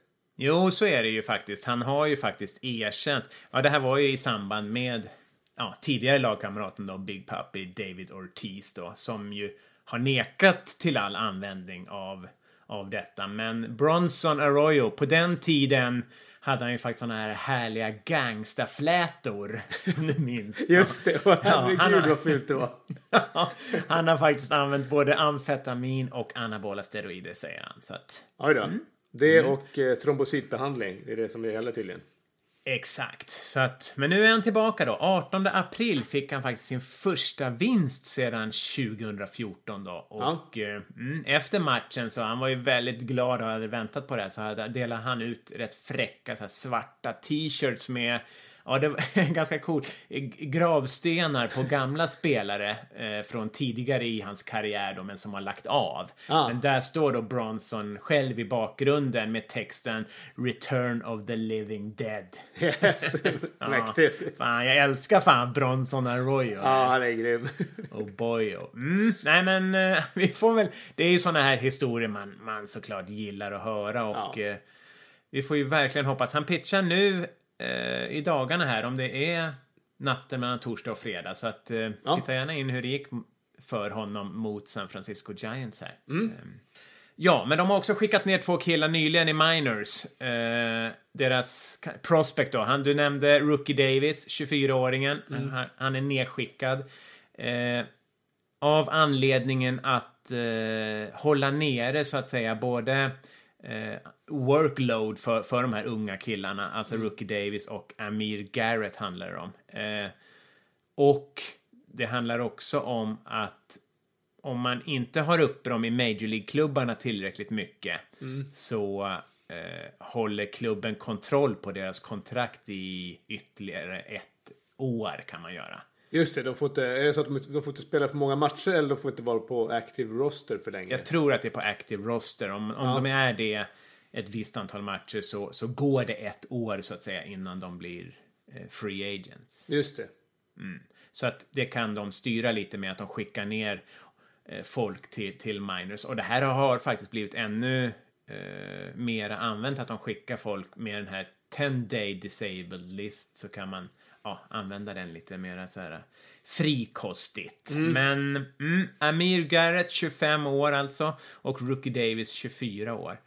Jo, så är det ju faktiskt. Han har ju faktiskt erkänt. Ja, det här var ju i samband med ja, tidigare lagkamraten då, Big Puppy, David Ortiz då, som ju har nekat till all användning av, av detta. Men Bronson Arroyo, på den tiden hade han ju faktiskt såna här härliga gangstaflätor, du minns. Just det, och herregud han har- vad fult det var. han har faktiskt använt både amfetamin och anabola steroider, säger han. Så att, Oj då. Det och eh, trombocytbehandling, det är det som det gäller tydligen. Exakt. Så att, men nu är han tillbaka då. 18 april fick han faktiskt sin första vinst sedan 2014 då. Och eh, mm, efter matchen så han var ju väldigt glad och hade väntat på det här, så hade, delade han ut rätt fräcka så här, svarta t-shirts med Ja, det var ganska coolt. Gravstenar på gamla spelare eh, från tidigare i hans karriär då, men som har lagt av. Ah. Men där står då Bronson själv i bakgrunden med texten Return of the living dead. Yes, mäktigt. Ja, fan, jag älskar fan Bronson Arroyo. Ja, han är grym. Oh boy, oh. Mm, nej men eh, vi får väl... Det är ju såna här historier man, man såklart gillar att höra och Ja. eh, vi får ju verkligen hoppas. Han pitchar nu eh, i dagarna här om det är natten mellan torsdag och fredag så att eh, Ja. titta gärna in hur det gick för honom mot San Francisco Giants här. Mm. Eh, Ja, men de har också skickat ner två killar nyligen i minors. Eh, deras prospect då, han du nämnde Rookie Davis, 24-åringen. Mm. Han, han är nedskickad. Eh, av anledningen att eh, hålla nere så att säga både eh, workload för, för de här unga killarna, alltså Rookie Davis och Amir Garrett handlar det om. Eh, och det handlar också om att om man inte har uppe dem i Major League-klubbarna tillräckligt mycket så eh, håller klubben kontroll på deras kontrakt i ytterligare ett år kan man göra. Just det, de får inte, är det så att de, de får inte spela för många matcher eller de får inte vara på active roster för länge? Jag tror att det är på active roster. Om, om Ja. de är det ett visst antal matcher så, så går det ett år så att säga innan de blir eh, free agents. Just det. Så att det kan de styra lite med att de skickar ner eh, folk till, till minors. Och det här har faktiskt blivit ännu eh, mer använt att de skickar folk med den här 10 day disabled list så kan man ja, använda den lite mer så här frikostigt. Men mm, Amir Garrett 25 år alltså och Rookie Davis 24 år.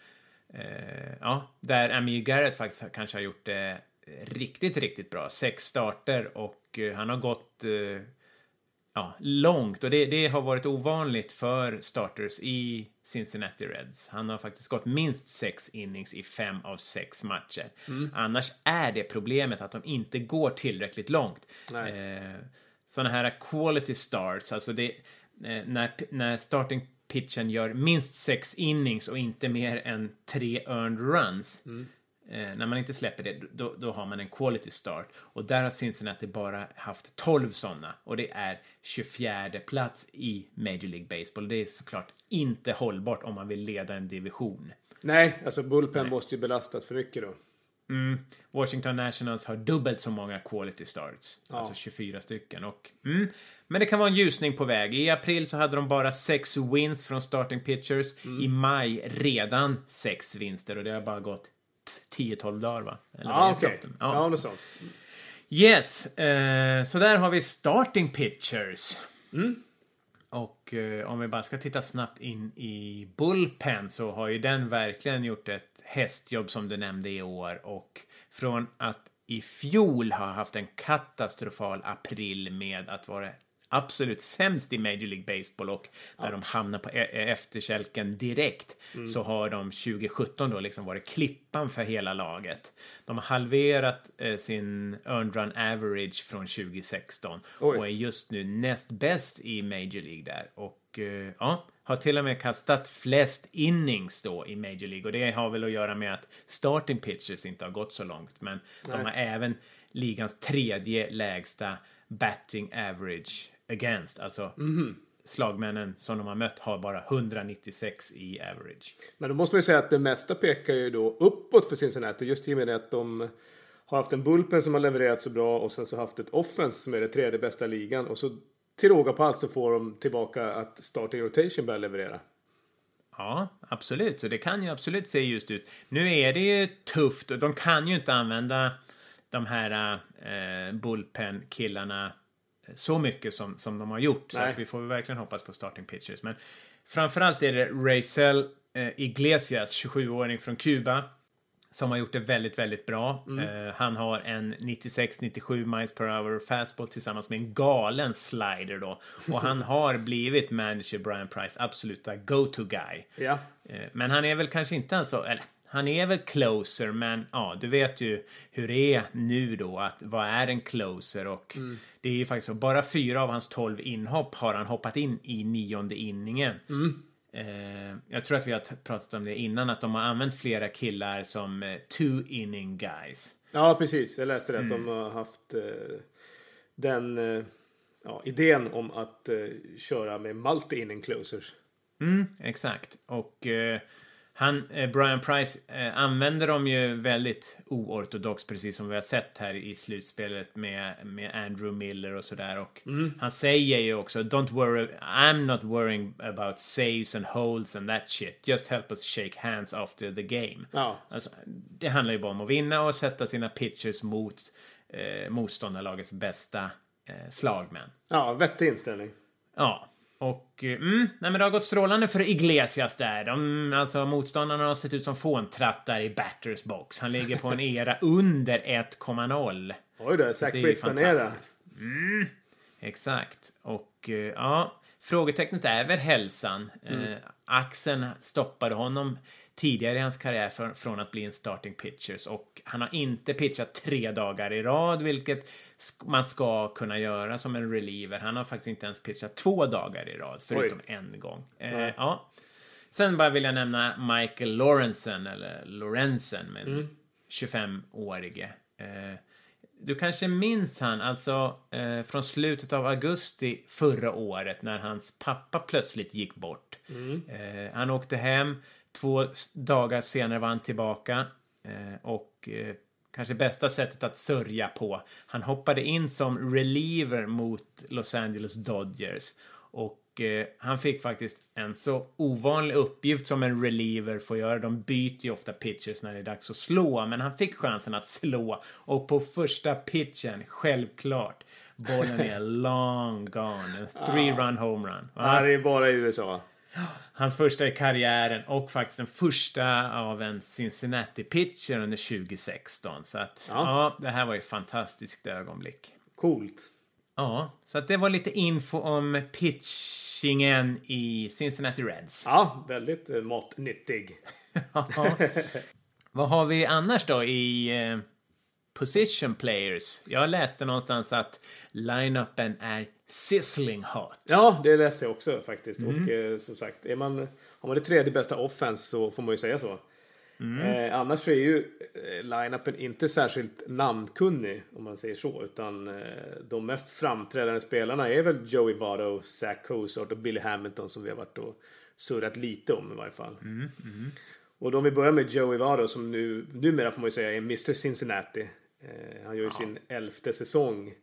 Eh, ja, där Amir Garrett faktiskt kanske har gjort det riktigt, riktigt bra. Sex starter och eh, han har gått eh, ja, långt och det, det, har varit ovanligt för starters i Cincinnati Reds. Han har faktiskt gått minst sex innings i fem av sex matcher. Mm. Annars är det problemet att de inte går tillräckligt långt. Eh, sådana här quality starts, alltså det, eh, när, när starting pitchen gör minst sex innings och inte mer än tre earned runs. Mm. Eh, när man inte släpper det, då, då, har man en quality start. Och där har Cincinnati bara haft 12 sådana. Och det är 24 plats i Major League Baseball. Det är såklart inte hållbart om man vill leda en division. Nej, alltså Bullpen Nej. måste ju belastas för mycket då. Mm. Washington Nationals har dubbelt så många quality starts. Ja. Alltså 24 stycken. Och, mm. Men det kan vara en ljusning på väg. I april så hade de bara sex wins från starting pitchers. Mm. I maj redan sex vinster och det har bara gått 10-12 dagar va? Eller ah, okej. Okay. Ja, ja något sånt. Yes, eh, så där har vi starting pitchers. Mm. Och eh, om vi bara ska titta snabbt in i Bullpen så har ju den verkligen gjort ett hästjobb som du nämnde i år och från att i fjol ha haft en katastrofal april med att vara absolut sämst i Major League Baseball och där de hamnar på e-, e-, efterkälken direkt mm. så har de 2017 då liksom varit klippan för hela laget. De har halverat eh, sin earned run average från 2016 Oj. och är just nu näst bäst i Major League där och eh, ja, har till och med kastat flest innings då i Major League och det har väl att göra med att starting pitchers inte har gått så långt men Nej. de har även ligans tredje lägsta batting average against, alltså mm. slagmännen som de har mött har bara 196 i average. Men då måste man ju säga att det mesta pekar ju då uppåt för Cincinnati just i och med att de har haft en bullpen som har levererat så bra och sen så haft ett offense som är det tredje bästa ligan och så till råga på allt så får de tillbaka att starting rotation börjar leverera. Ja, absolut. Så det kan ju absolut se just ut. Nu är det ju tufft och de kan ju inte använda de här eh, bullpen-killarna så mycket som, som de har gjort. Så att vi får verkligen hoppas på starting pitchers. Men framförallt är det Racel eh, Iglesias, 27-åring från Kuba. Som har gjort det väldigt, väldigt bra. Mm. Uh, han har en 96-97 miles per hour fastball tillsammans med en galen slider då. Och han har blivit manager Brian Price absoluta go-to guy. Ja. Uh, men han är väl kanske inte alltså, eller han är väl closer, men ja, du vet ju hur det är nu då. Att vad är en closer? Och mm. det är ju faktiskt så, bara fyra av hans tolv inhopp har han hoppat in i nionde inningen. Mm. Eh, jag tror att vi har pratat om det innan, att de har använt flera killar som eh, two inning guys. Ja, precis. Jag läste det, mm. att de har haft eh, den eh, ja, idén om att eh, köra med multi-inning closers. Mm, exakt. Och eh, han, eh, Brian Price eh, använder dem ju väldigt oortodoxt, precis som vi har sett här i slutspelet med, med Andrew Miller och sådär. Och mm. han säger ju också Don't worry, I'm not worrying about saves and holds and that shit. Just help us shake hands after the game. Ja. Alltså, det handlar ju bara om att vinna och sätta sina pitchers mot eh, motståndarlagets bästa eh, slagmän. Ja, vettig inställning. Ja. Och mm, nej men det har gått strålande för Iglesias där. De, alltså motståndarna har sett ut som fåntrattar i batters box. Han ligger på en era under 1,0. Oj då, Zack Britton era. Mm, exakt. Och uh, ja, frågetecknet är väl hälsan. Mm. Uh, axeln stoppade honom tidigare i hans karriär för, från att bli en starting pitchers och han har inte pitchat tre dagar i rad, vilket man ska kunna göra som en reliever. Han har faktiskt inte ens pitchat två dagar i rad, förutom Oj. en gång. Eh, ja. Sen bara vill jag nämna Michael Lorenzen, eller Lorenzen, men mm. 25-årige. Eh, du kanske minns han, alltså eh, från slutet av augusti förra året när hans pappa plötsligt gick bort. Mm. Eh, han åkte hem, Två dagar senare var han tillbaka eh, och eh, kanske bästa sättet att sörja på. Han hoppade in som reliever mot Los Angeles Dodgers och eh, han fick faktiskt en så ovanlig uppgift som en reliever får göra. De byter ju ofta pitchers när det är dags att slå, men han fick chansen att slå och på första pitchen, självklart, bollen är long gone. En three run homerun. Ja, det är bara i USA. Hans första i karriären och faktiskt den första av en Cincinnati-pitcher under 2016. Så att, ja. Ja. det här var ju ett fantastiskt ögonblick. Coolt. Ja, så att det var lite info om pitchingen i Cincinnati Reds. Ja, väldigt eh, matnyttig. Ja. Vad har vi annars då i eh, position players? Jag läste någonstans att line-upen är sizzling hot. Ja, det läser jag också faktiskt. Och eh, som sagt, är man, har man det tredje bästa offense så får man ju säga så. Eh, annars så är ju eh, line-upen inte särskilt namnkunnig om man säger så. Utan eh, de mest framträdande spelarna är väl Joey Votto, Zach Cozart och Billy Hamilton som vi har varit och surrat lite om i varje fall. Och då om vi börjar med Joey Votto som nu, numera får man ju säga är Mr Cincinnati. Eh, han gör ju sin elfte säsong.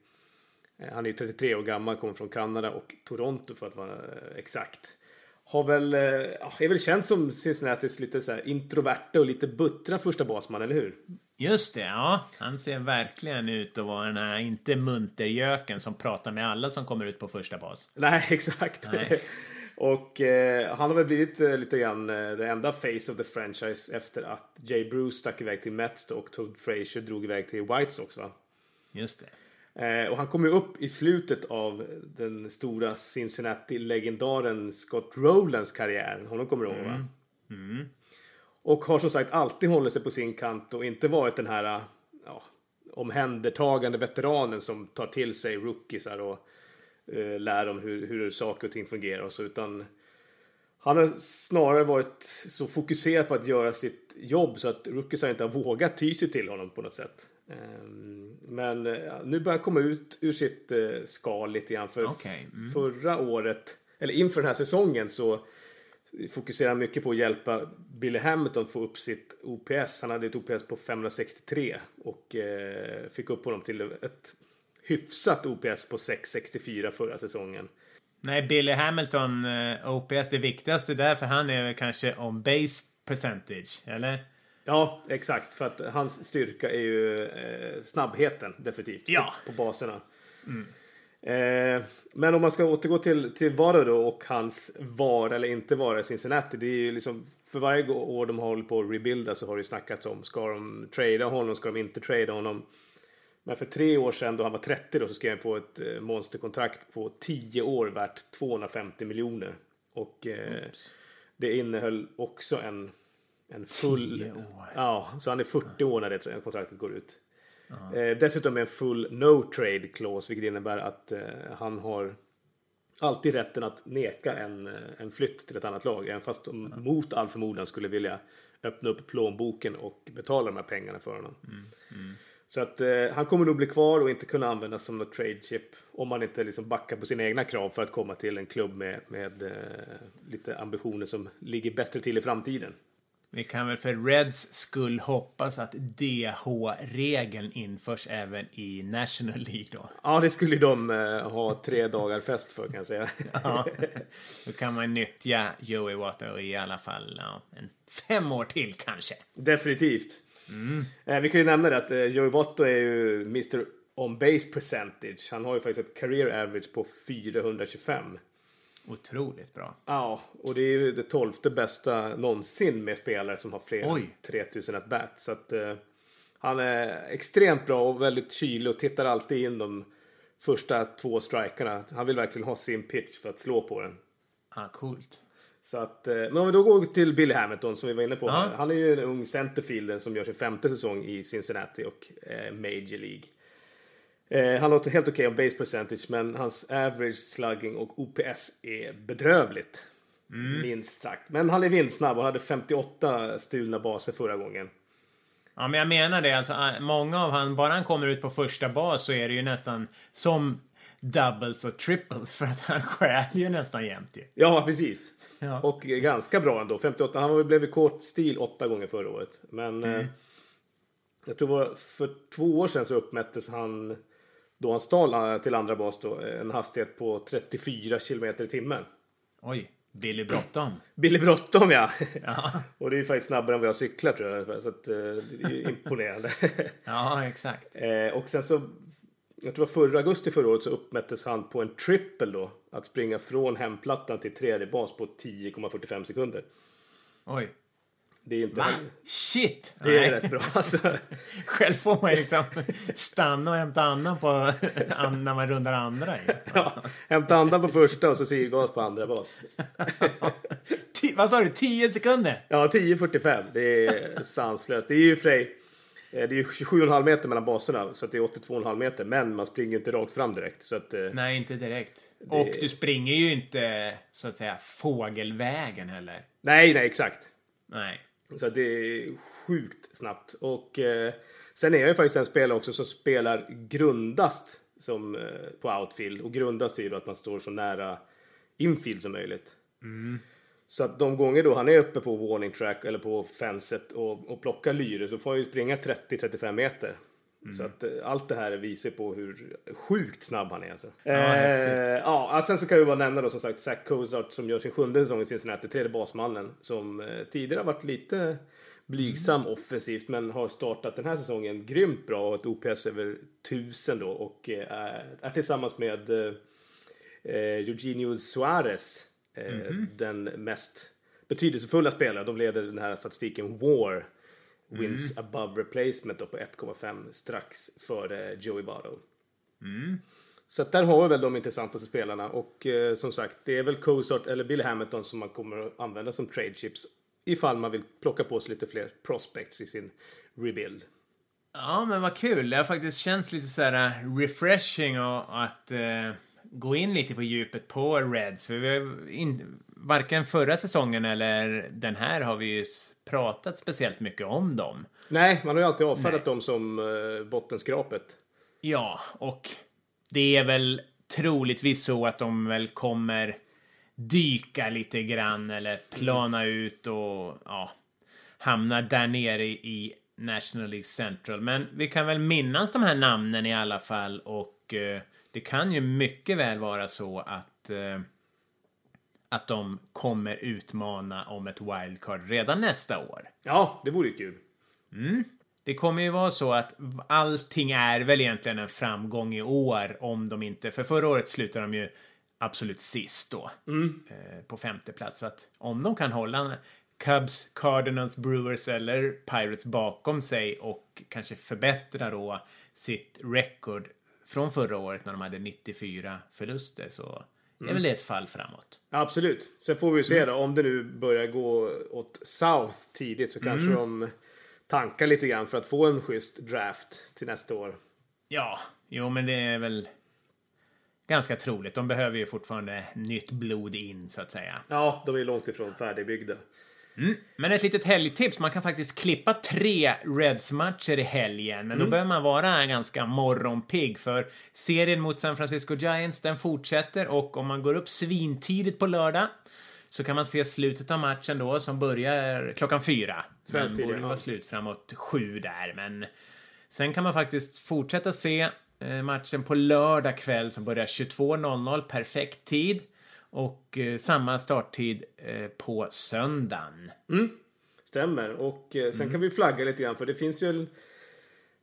Eh, han är ju 33 år gammal, kommer från Kanada och Toronto för att vara eh, exakt. Har väl, eh, är väl känd som Cincinnatis lite så introverta och lite buttra första basman, eller hur? Just det, ja. Han ser verkligen ut att vara den här, inte muntergöken som pratar med alla som kommer ut på första bas. Nej, exakt. Nej. och eh, han har väl blivit eh, lite grann eh, det enda face of the franchise efter att Jay Bruce stack iväg till Mets och Todd Frazier drog iväg till White Sox, va? Just det. Eh, och han kom ju upp i slutet av den stora Cincinnati-legendaren Scott Rowlands karriär. Honom kommer du ihåg va? Och har som sagt alltid hållit sig på sin kant och inte varit den här ja, omhändertagande veteranen som tar till sig rookiesar och eh, lär dem hur, hur saker och ting fungerar och så. Utan han har snarare varit så fokuserad på att göra sitt jobb så att rookiesar inte har vågat ty sig till honom på något sätt. Ehm, Men eh, nu börjar han komma ut ur sitt eh, skal lite grann. För Okej, mm. förra året, eller inför den här säsongen så fokuserar han mycket på att hjälpa Billy Hamilton få upp sitt OPS. Han hade ett OPS på 563 och eh, fick upp honom till ett hyfsat OPS på 664 förra säsongen. Nej, Billy Hamilton, OPS, det viktigaste där för han är väl kanske on base percentage, eller? Ja, exakt. För att hans styrka är ju eh, snabbheten definitivt Ja. på, på baserna. Eh, men om man ska återgå till, till Vara då och hans vara eller inte vara i Cincinnati. Det är ju liksom för varje år de har hållit på att rebuilda så har det ju snackats om ska de trada honom, ska de inte trada honom. Men för tre år sedan då han var 30 då så skrev han på ett eh, monsterkontrakt på 10 år värt 250 miljoner. Och eh, det innehöll också en, en full... 10 år. Ja, så han är 40 år när det kontraktet går ut. Eh, dessutom är en full no trade clause, vilket innebär att eh, han har alltid rätten att neka en, eh, en flytt till ett annat lag, även fast de mot all förmodan skulle vilja öppna upp plånboken och betala de här pengarna för honom. Så att eh, han kommer nog bli kvar och inte kunna användas som något trade chip om han inte liksom backar på sina egna krav för att komma till en klubb med, med eh, lite ambitioner som ligger bättre till i framtiden. Vi kan väl för Reds skull hoppas att DH-regeln införs även i National League då. Ja, det skulle de eh, ha tre dagar fest för kan jag säga. Ja. Då kan man nyttja Joey Water i alla fall ja, en fem år till kanske. Definitivt. Eh, vi kan ju nämna det att eh, Joey Votto är ju Mr. On Base Percentage. Han har ju faktiskt ett career average på 425. Otroligt bra. Ja, och det är ju det tolfte bästa någonsin med spelare som har fler Oj. än 3000 at bat. Så att eh, han är extremt bra och väldigt kylig och tittar alltid in de första två strikerna. Han vill verkligen ha sin pitch för att slå på den. Ja, coolt. Så att, eh, men om vi då går till Billy Hamilton som vi var inne på. Här. Han är ju en ung centerfielder som gör sin femte säsong i Cincinnati och eh, Major League. Eh, han låter helt okej om base percentage men hans average slugging och OPS är bedrövligt. Minst sagt. Men han är vinstsnabb och hade 58 stulna baser förra gången. Ja, men jag menar det. Alltså, ah, många av han, bara han kommer ut på första bas så är det ju nästan som doubles och triples för att han stjäl ju nästan jämt ju. Ja, precis. Ja. Och eh, ganska bra ändå. 58. Han blev i kort stil åtta gånger förra året. Men eh, jag tror för två år sedan så uppmättes han då han stal eh, till andra bas då, en hastighet på 34 kilometer i timmen. Oj, Billy bråttom. Billy bråttom ja. Ja, Och det är ju faktiskt snabbare än vad jag cyklar tror jag. Så att, eh, det är ju imponerande. ja exakt. Eh, och sen så jag tror det var förra augusti förra året så uppmättes han på en triple då. Att springa från hemplattan till tredje bas på 10,45 sekunder. Oj. Det är inte... Va? Shit! Det är Nej. rätt bra alltså. Själv får man ju liksom stanna och hämta andan på när man rundar andra. Ja, hämta andan på första och så syrgas på andra bas. Vad sa du? 10 sekunder? Ja, 10,45. Det är sanslöst. Det är ju sig, eh, det är ju 27,5 meter mellan baserna så det är 82,5 meter. Men man springer ju inte rakt fram direkt. Så att, eh, Nej, inte direkt. Och du springer ju inte så att säga fågelvägen heller. nej, nej, exakt. Nej. Så det är sjukt snabbt. Och eh, sen är jag ju faktiskt en spelare också som spelar grundast som, eh, på outfield. Och grundast är ju då att man står så nära infield som möjligt. Så att de gånger då han är uppe på warning track eller på fenset och, och plockar lyre så får han ju springa 30-35 meter. Så att eh, allt det här visar på hur sjukt snabb han är alltså. Ja, eh, ja, sen så kan vi bara nämna då som sagt Zach Cozart som gör sin sjunde säsong i Cincinnati, tredje basmannen. Som eh, tidigare har varit lite blygsam offensivt men har startat den här säsongen grymt bra och ett OPS över 1000 då och eh, är, är tillsammans med eh, Eugenio Suarez eh, den mest betydelsefulla spelaren. De leder den här statistiken WAR. Wins above replacement då på 1,5 strax före Joey Votto. Så att där har vi väl de intressantaste spelarna och eh, som sagt det är väl Cozart eller Bill Hamilton som man kommer att använda som trade chips ifall man vill plocka på sig lite fler prospects i sin rebuild. Ja, men vad kul. Det har faktiskt känts lite så här uh, refreshing och att eh, gå in lite på djupet på Reds. För vi har in, varken förra säsongen eller den här har vi ju pratat speciellt mycket om dem. Nej, man har ju alltid avfärdat dem som eh, bottenskrapet. Ja, och det är väl troligtvis så att de väl kommer dyka lite grann eller plana ut och ja, hamna där nere i National League Central. Men vi kan väl minnas de här namnen i alla fall och eh, det kan ju mycket väl vara så att eh, att de kommer utmana om ett wildcard redan nästa år. Ja, det vore ju kul. Det kommer ju vara så att allting är väl egentligen en framgång i år om de inte... För förra året slutade de ju absolut sist då. Eh, på femte plats. Så att om de kan hålla Cubs, Cardinals, Brewers eller Pirates bakom sig och kanske förbättra då sitt record från förra året när de hade 94 förluster så är väl det ett fall framåt. Absolut. Sen får vi ju se då, om det nu börjar gå åt South tidigt så kanske de tankar lite grann för att få en schysst draft till nästa år. Ja, jo men det är väl ganska troligt. De behöver ju fortfarande nytt blod in så att säga. Ja, de är långt ifrån färdigbyggda. Men ett litet helgtips. Man kan faktiskt klippa tre Reds-matcher i helgen. Men då behöver man vara ganska morgonpigg för serien mot San Francisco Giants den fortsätter och om man går upp svintidigt på lördag så kan man se slutet av matchen då som börjar klockan fyra. Tid, borde ja. vara slut framåt sju där men sen kan man faktiskt fortsätta se eh, matchen på lördag kväll som börjar 22.00 perfekt tid och eh, samma starttid eh, på söndagen. Stämmer. Och eh, sen kan vi flagga lite grann för det finns ju en,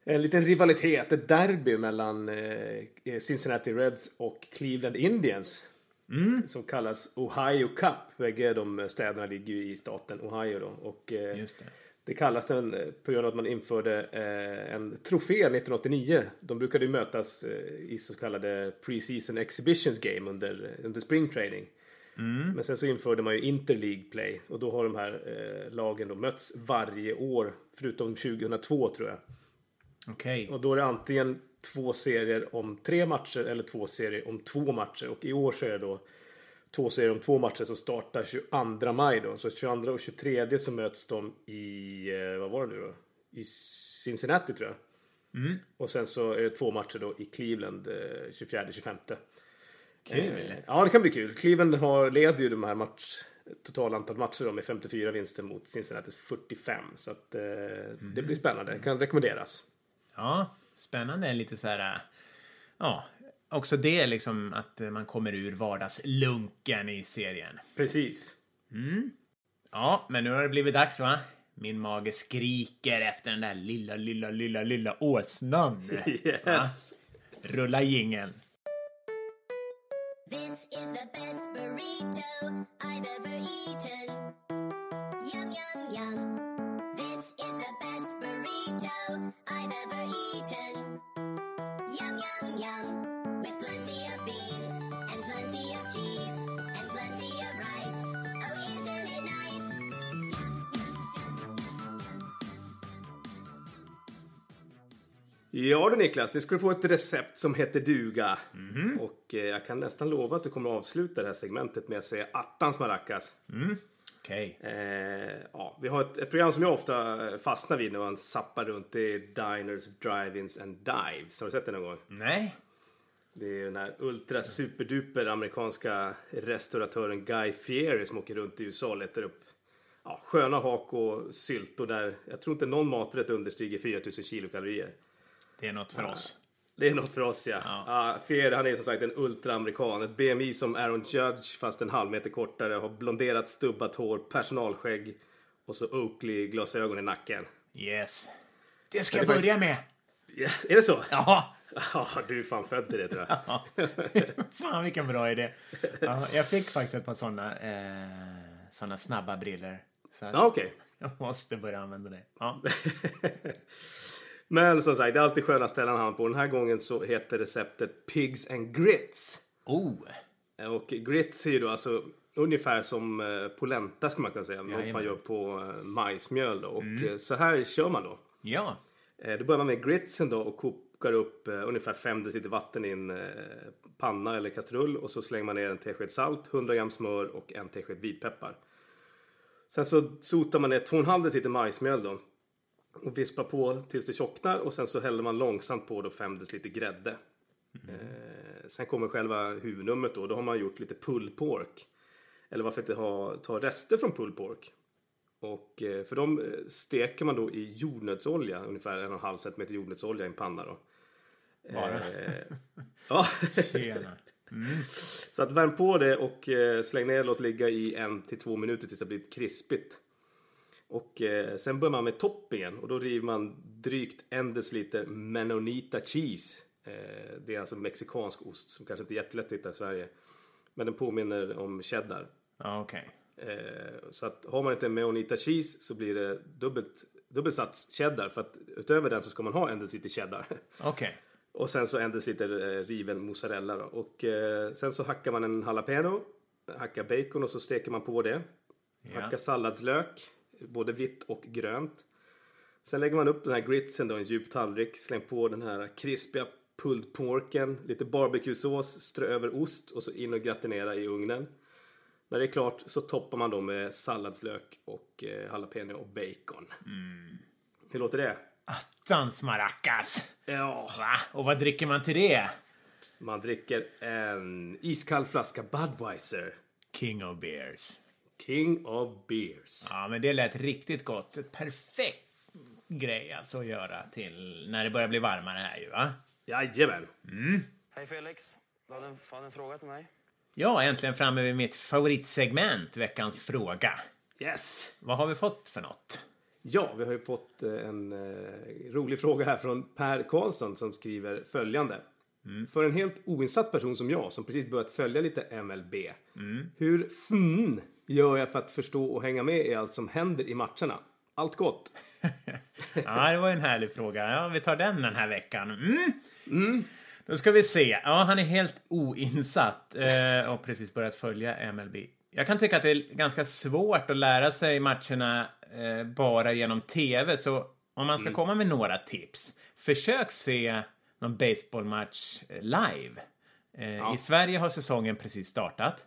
en liten rivalitet, ett derby mellan eh, Cincinnati Reds och Cleveland Indians. Som kallas Ohio Cup. Bägge de städerna ligger ju i staten Ohio då. Och, eh, Just det. Det kallas den eh, på grund av att man införde eh, en trofé 1989. De brukade ju mötas eh, i så kallade pre-season exhibitions game under, under spring training. Men sen så införde man ju Interleague Play och då har de här lagen då mötts varje år förutom 2002 tror jag. Okej. Och då är det antingen två serier om tre matcher eller två serier om två matcher. Och i år så är det då två serier om två matcher som startar 22 maj då. Så 22 och 23 så möts de i, eh, vad var det nu då? I Cincinnati tror jag. Och sen så är det två matcher då i Cleveland eh, 24-25. Kul. Eh, ja, det kan bli kul. Cleveland har, leder ju de här match, totalantal matcher då med 54 vinster mot Cincinnatis 45. Så att eh, det blir spännande. Det kan rekommenderas. Ja, spännande. Lite så här... äh, Ja, också det liksom att äh, man kommer ur vardagslunken i serien. Precis. Ja, men nu har det blivit dags va? Min mage skriker efter den där lilla, lilla, lilla, lilla åsnan. Yes. Rulla jingeln. This is the best burrito I've ever eaten. Yum, yum, yum. This is the best burrito I've ever eaten. Yum, yum, yum. With plenty of beans and plenty of cheese and plenty of rice. Oh, isn't it nice? Ja du Niklas, nu ska du få ett recept som heter duga. Och eh, jag kan nästan lova att du kommer att avsluta det här segmentet med att säga attans maracas. Okej. Eh, ja, vi har ett, ett program som jag ofta fastnar vid när man zappar runt. Det är Diners, Drive-Ins and Dives. Har du sett det någon gång? Nej. Det är den här ultra superduper amerikanska restauratören Guy Fieri som åker runt i USA och letar upp ja, sköna hak och syltor där jag tror inte någon maträtt understiger 4000 kilokalorier. Det är något för oss. Det är något för oss ja. ja. Fieri han är som sagt en ultraamerikan. Ett BMI som Aaron Judge fast en halv meter kortare. Har blonderat stubbat hår, personalskägg och så Oakley-glasögon i nacken. Yes. Det ska jag börja med. Ja, är det så? Ja. Ja, du är fan född till det tror jag. Ja. Fan vilken bra idé. Ja, jag fick faktiskt ett par såna, eh, såna snabba briller. Så Ja, okej. jag måste börja använda det. Ja. Men som sagt, det är alltid sköna ställen han på. Den här gången så heter receptet Pigs and Grits. Oh. Och grits är ju då alltså ungefär som eh, polenta ska man kunna säga. Något man gör på eh, majsmjöl då. Och eh, så här kör man då. Ja. Då börjar man med gritsen då och kokar upp eh, ungefär 5 deciliter vatten i en eh, panna eller kastrull och så slänger man ner en tesked salt, 100 gram smör och en tesked vitpeppar. Sen så sotar man ner 2,5 deciliter majsmjöl då och vispar på tills det tjocknar och sen så häller man långsamt på då 5 deciliter grädde. Eh, sen kommer själva huvudnumret då. Då har man gjort lite pulled pork. Eller varför inte ha, ta rester från pulled pork. Och eh, för dem eh, steker man då i jordnötsolja, ungefär en och en halv centimeter jordnötsolja i en panna då. Bara. Eh, ja, Tjena. så att värm på det och släng ner och låt ligga i en till två minuter tills det blir krispigt. Och eh, sen börjar man med toppingen och då river man drygt en deciliter Menonita cheese. Eh, det är alltså mexikansk ost som kanske inte är jättelätt att hitta i Sverige. Men den påminner om cheddar. Okej. Eh, så att har man inte Menonita cheese så blir det dubbelt, dubbelt sats cheddar. För att utöver den så ska man ha en deciliter cheddar. Okej. Och sen så en deciliter eh, riven mozzarella då. Och eh, sen så hackar man en jalapeno, hackar bacon och så steker man på det. Ja. Hackar salladslök, både vitt och grönt. Sen lägger man upp den här gritsen då i en djup tallrik, släng på den här krispiga pulled porken, lite barbecuesås, strö över ost och så in och gratinera i ugnen. När det är klart så toppar man då med salladslök och eh, jalapeno och bacon. Hur låter det? Attans maracas. Ja. Va? Och vad dricker man till det? Man dricker en iskall flaska Budweiser. King of beers. King of beers. Ja, men det lät riktigt gott. Ett perfekt grej alltså att göra till när det börjar bli varmare här ju va? Jajamän. Hej Felix, du hade en, hade en fråga till mig? Ja, äntligen framme vid mitt favoritsegment, veckans fråga. Yes. Vad har vi fått för något? Ja, vi har ju fått eh, en eh, rolig fråga här från Per Karlsson som skriver följande. För en helt oinsatt person som jag som precis börjat följa lite MLB. Hur fan gör jag för att förstå och hänga med i allt som händer i matcherna? Allt gott. Ja, det var en härlig fråga. Ja, vi tar den den här veckan. Mm. Då ska vi se. Ja, han är helt oinsatt eh, och precis börjat följa MLB. Jag kan tycka att det är ganska svårt att lära sig matcherna eh, bara genom TV, så om man ska komma med några tips, försök se någon baseballmatch eh, live. Eh, I Sverige har säsongen precis startat.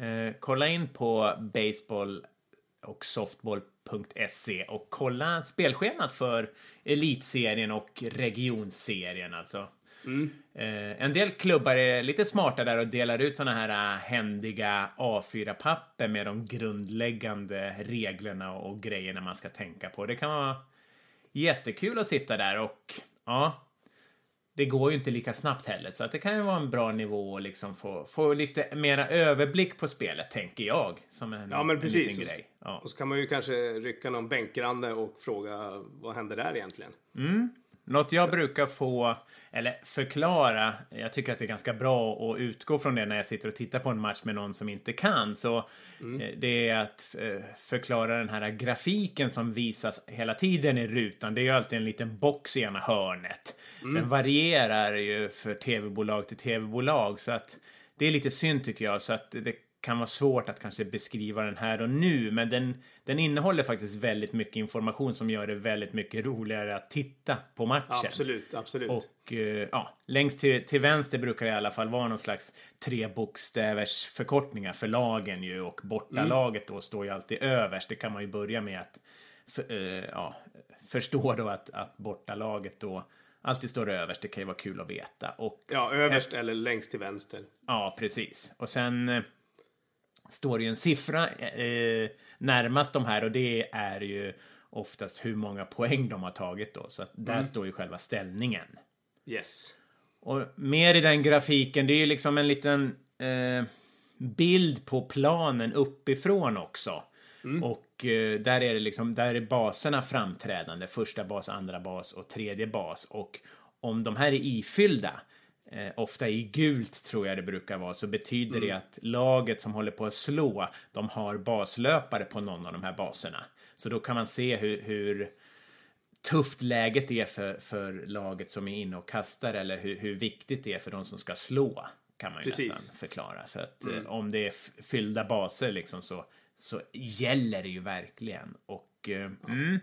Eh, kolla in på baseball och softball.se och kolla spelschemat för elitserien och regionserien alltså. Eh, en del klubbar är lite smarta där och delar ut såna här äh, händiga A4-papper med de grundläggande reglerna och grejerna man ska tänka på. Det kan vara jättekul att sitta där och ja, det går ju inte lika snabbt heller så att det kan ju vara en bra nivå att liksom få, få lite mera överblick på spelet, tänker jag. Som en, Ja, men en precis. liten grej. Ja. Och så kan man ju kanske rycka någon bänkgranne och fråga vad händer där egentligen? Något jag brukar få, eller förklara, jag tycker att det är ganska bra att utgå från det när jag sitter och tittar på en match med någon som inte kan. Så eh, det är att eh, förklara den här grafiken som visas hela tiden i rutan. Det är ju alltid en liten box i ena hörnet. Den varierar ju för tv-bolag till tv-bolag så att det är lite synd tycker jag. Så att det kan vara svårt att kanske beskriva den här och nu, men den, den innehåller faktiskt väldigt mycket information som gör det väldigt mycket roligare att titta på matchen. Absolut, absolut. Och eh, ja, längst till, till vänster brukar det i alla fall vara någon slags tre bokstävers förkortningar för lagen ju och bortalaget då står ju alltid överst. Det kan man ju börja med att för, eh, ja, förstå då att, att bortalaget då alltid står överst. Det kan ju vara kul att veta. Och Ja, överst eller längst till vänster. Ja, precis. Och sen eh, står ju en siffra eh, närmast de här och det är ju oftast hur många poäng de har tagit då. Så att där står ju själva ställningen. Yes. Och mer i den grafiken, det är ju liksom en liten eh, bild på planen uppifrån också. Och eh, där är det liksom, där är baserna framträdande. Första bas, andra bas och tredje bas. Och om de här är ifyllda, eh, ofta i gult tror jag det brukar vara, så betyder det att laget som håller på att slå, de har baslöpare på någon av de här baserna. Så då kan man se hur, hur tufft läget är för, för laget som är inne och kastar eller hur, hur viktigt det är för de som ska slå. Kan man ju Precis. nästan förklara. För att eh, om det är fyllda baser liksom så, så gäller det ju verkligen. Och eh, mm.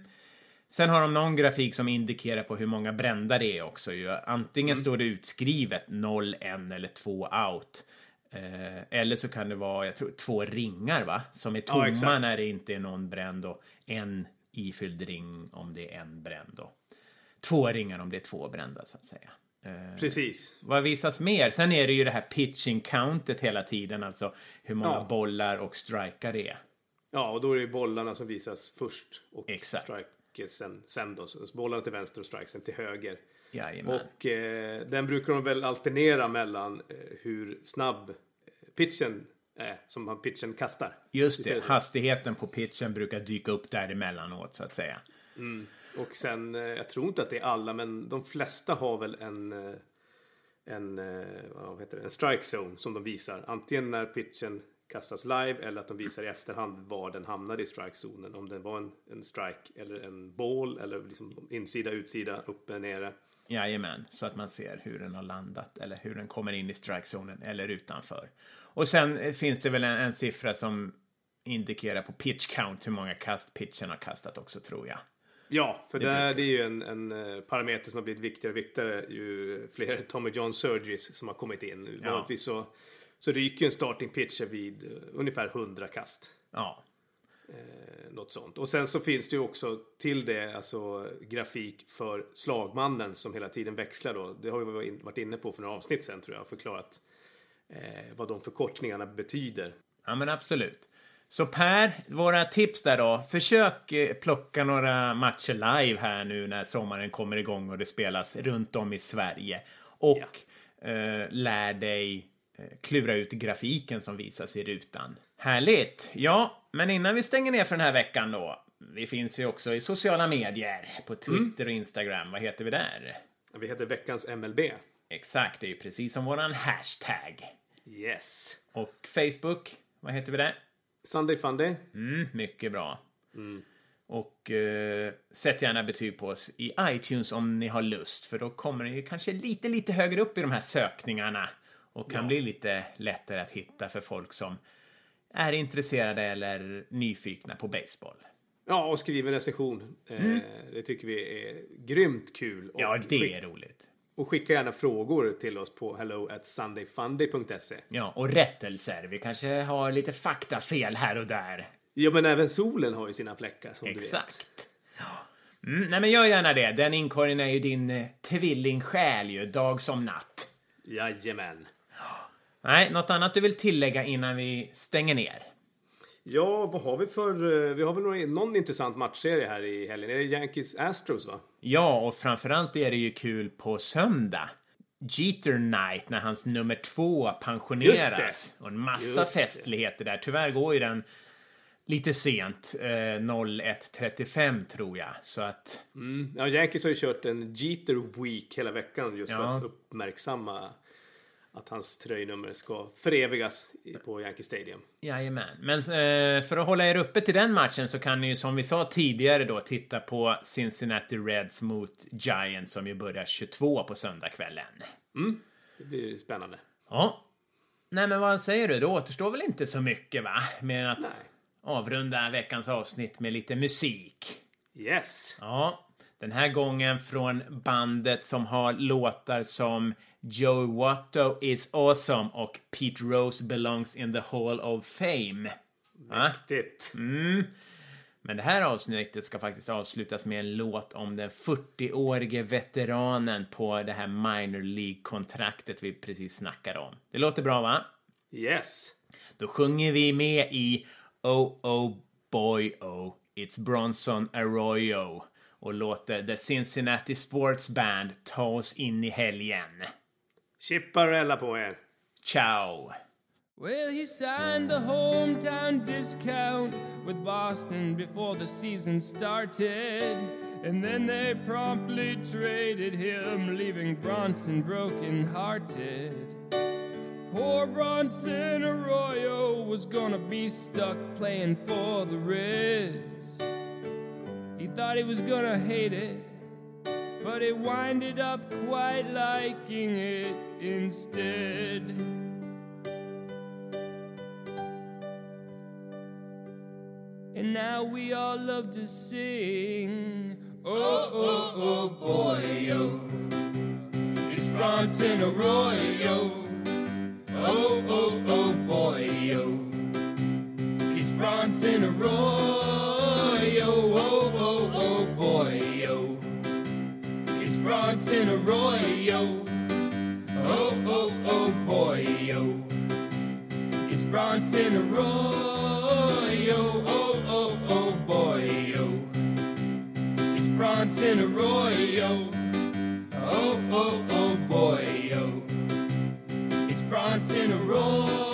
Sen har de någon grafik som indikerar på hur många brända det är också. Ju. Antingen står det utskrivet 0, 1 eller 2 out. Eh, eller så kan det vara, jag tror, två ringar va? Som är tomma exakt. när det inte är någon bränd och en ifylld ring om det är en bränd. Och två ringar om det är två brända så att säga. Eh, Precis. vad visas mer? Sen är det ju det här pitching countet hela tiden, alltså hur många Ja. bollar och strikar det är. Ja, och då är det bollarna som visas först och Exakt. Strikesen sen då. Så bollarna till vänster och strikesen till höger. Jajamän. Och eh, den brukar de väl alternera mellan eh, hur snabb eh, pitchen är som pitchen kastar. Just det, hastigheten på pitchen brukar dyka upp däremellanåt så att säga. Och sen, eh, jag tror inte att det är alla, men de flesta har väl en, eh, en, eh, vad heter det, en strike zone som de visar. Antingen när pitchen kastas live eller att de visar i efterhand var den hamnade i strike-zonen. Om det var en, en strike eller en ball eller liksom insida, utsida, uppe, nere. Jajamän, så att man ser hur den har landat eller hur den kommer in i strikezonen eller utanför. Och sen eh, finns det väl en, en siffra som indikerar på pitch count hur många kast pitchen har kastat också tror jag. Ja, för det, där, det är ju en, en eh, parameter som har blivit viktigare och viktigare ju fler Tommy John surgeries som har kommit in. Ja. Vanligtvis så, så ryker en starting pitcher vid eh, ungefär 100 kast. Ja, Eh, Något sånt. Och sen så finns det ju också till det alltså grafik för slagmannen som hela tiden växlar då. Det har vi varit in- varit inne på för några avsnitt sen tror jag. Förklarat eh, vad de förkortningarna betyder. ja men absolut. Så Per, våra tips där då. Försök eh, plocka några matcher live här nu när sommaren kommer igång och det spelas runt om i Sverige. Och eh, lär dig klura ut grafiken som visas i rutan. Härligt! Ja, men innan vi stänger ner för den här veckan då. Vi finns ju också i sociala medier. På Twitter och Instagram. Vad heter vi där? Vi heter veckans MLB. Exakt, det är ju precis som våran hashtag. Yes. Och Facebook, vad heter vi där? Sunday Funday. Mm, mycket bra. Och eh, sätt gärna betyg på oss i iTunes om ni har lust, för då kommer ni kanske lite, lite högre upp i de här sökningarna och kan bli lite lättare att hitta för folk som är intresserade eller nyfikna på baseball. Ja, och skriv en recension. Eh, det tycker vi är grymt kul. Och, Ja, det är roligt. och skicka gärna frågor till oss på hello at sundayfunday.se. Ja, och rättelser. Vi kanske har lite faktafel här och där. Ja, men även solen har ju sina fläckar som Exakt. Ja. Mm, nej, men gör gärna det. Den inkorgen är ju din eh, tvillingsjäl ju, dag som natt. du vet. Jajamän. Nej, något annat du vill tillägga innan vi stänger ner? Ja, vad har vi för... eh, Vi har väl någon, någon intressant matchserie här i helgen. Är det Yankees Astros, va? Ja, och framförallt är det ju kul på söndag. Jeter Night när hans nummer två pensioneras. Och en massa Just festligheter där. Tyvärr går ju den lite sent. Eh, 01.35 tror jag. Så att... Mm. Ja, Yankees har ju kört en Jeter Week hela veckan just för Ja. att uppmärksamma att hans tröjnummer ska förevigas på Yankee Stadium. Jajamän. Men eh, för att hålla er uppe till den matchen så kan ni ju som vi sa tidigare då titta på Cincinnati Reds mot Giants som ju börjar 22 på söndagskvällen. Det blir spännande. Ja. Nej men vad säger du? Det återstår väl inte så mycket va? Mer än att Nej. avrunda veckans avsnitt med lite musik. Yes! Ja, den här gången från bandet som har låtar som Joey Watto is awesome och Pete Rose belongs in the Hall of Fame. Mäktigt. Men det här avsnittet ska faktiskt avslutas med en låt om den 40-årige veteranen på det här minor League-kontraktet vi precis snackade om. Det låter bra va? Yes! Då sjunger vi med i Oh Oh Boy Oh It's Bronson Arroyo och låter The Cincinnati Sports Band ta oss in i helgen. Chipparella på er! Ciao! Well, he signed a hometown discount with Boston before the season started. And then they promptly traded him, leaving Bronson broken hearted. Poor Bronson Arroyo was gonna be stuck playing for the Reds. He thought he was gonna hate it, but he winded up quite liking it instead. And now we all love to sing. Oh, oh, oh, boy, oh. It's Bronson Arroyo. Oh, oh, oh, boy, oh. It's Bronson Arroyo. Oh, It's Bronson Arroyo. Oh, oh, oh, boy, oh. It's Bronson Arroyo. Oh, oh, oh, boy, oh. It's Bronson Arroyo. Oh, oh, oh, boy, oh. It's Bronson Arroyo.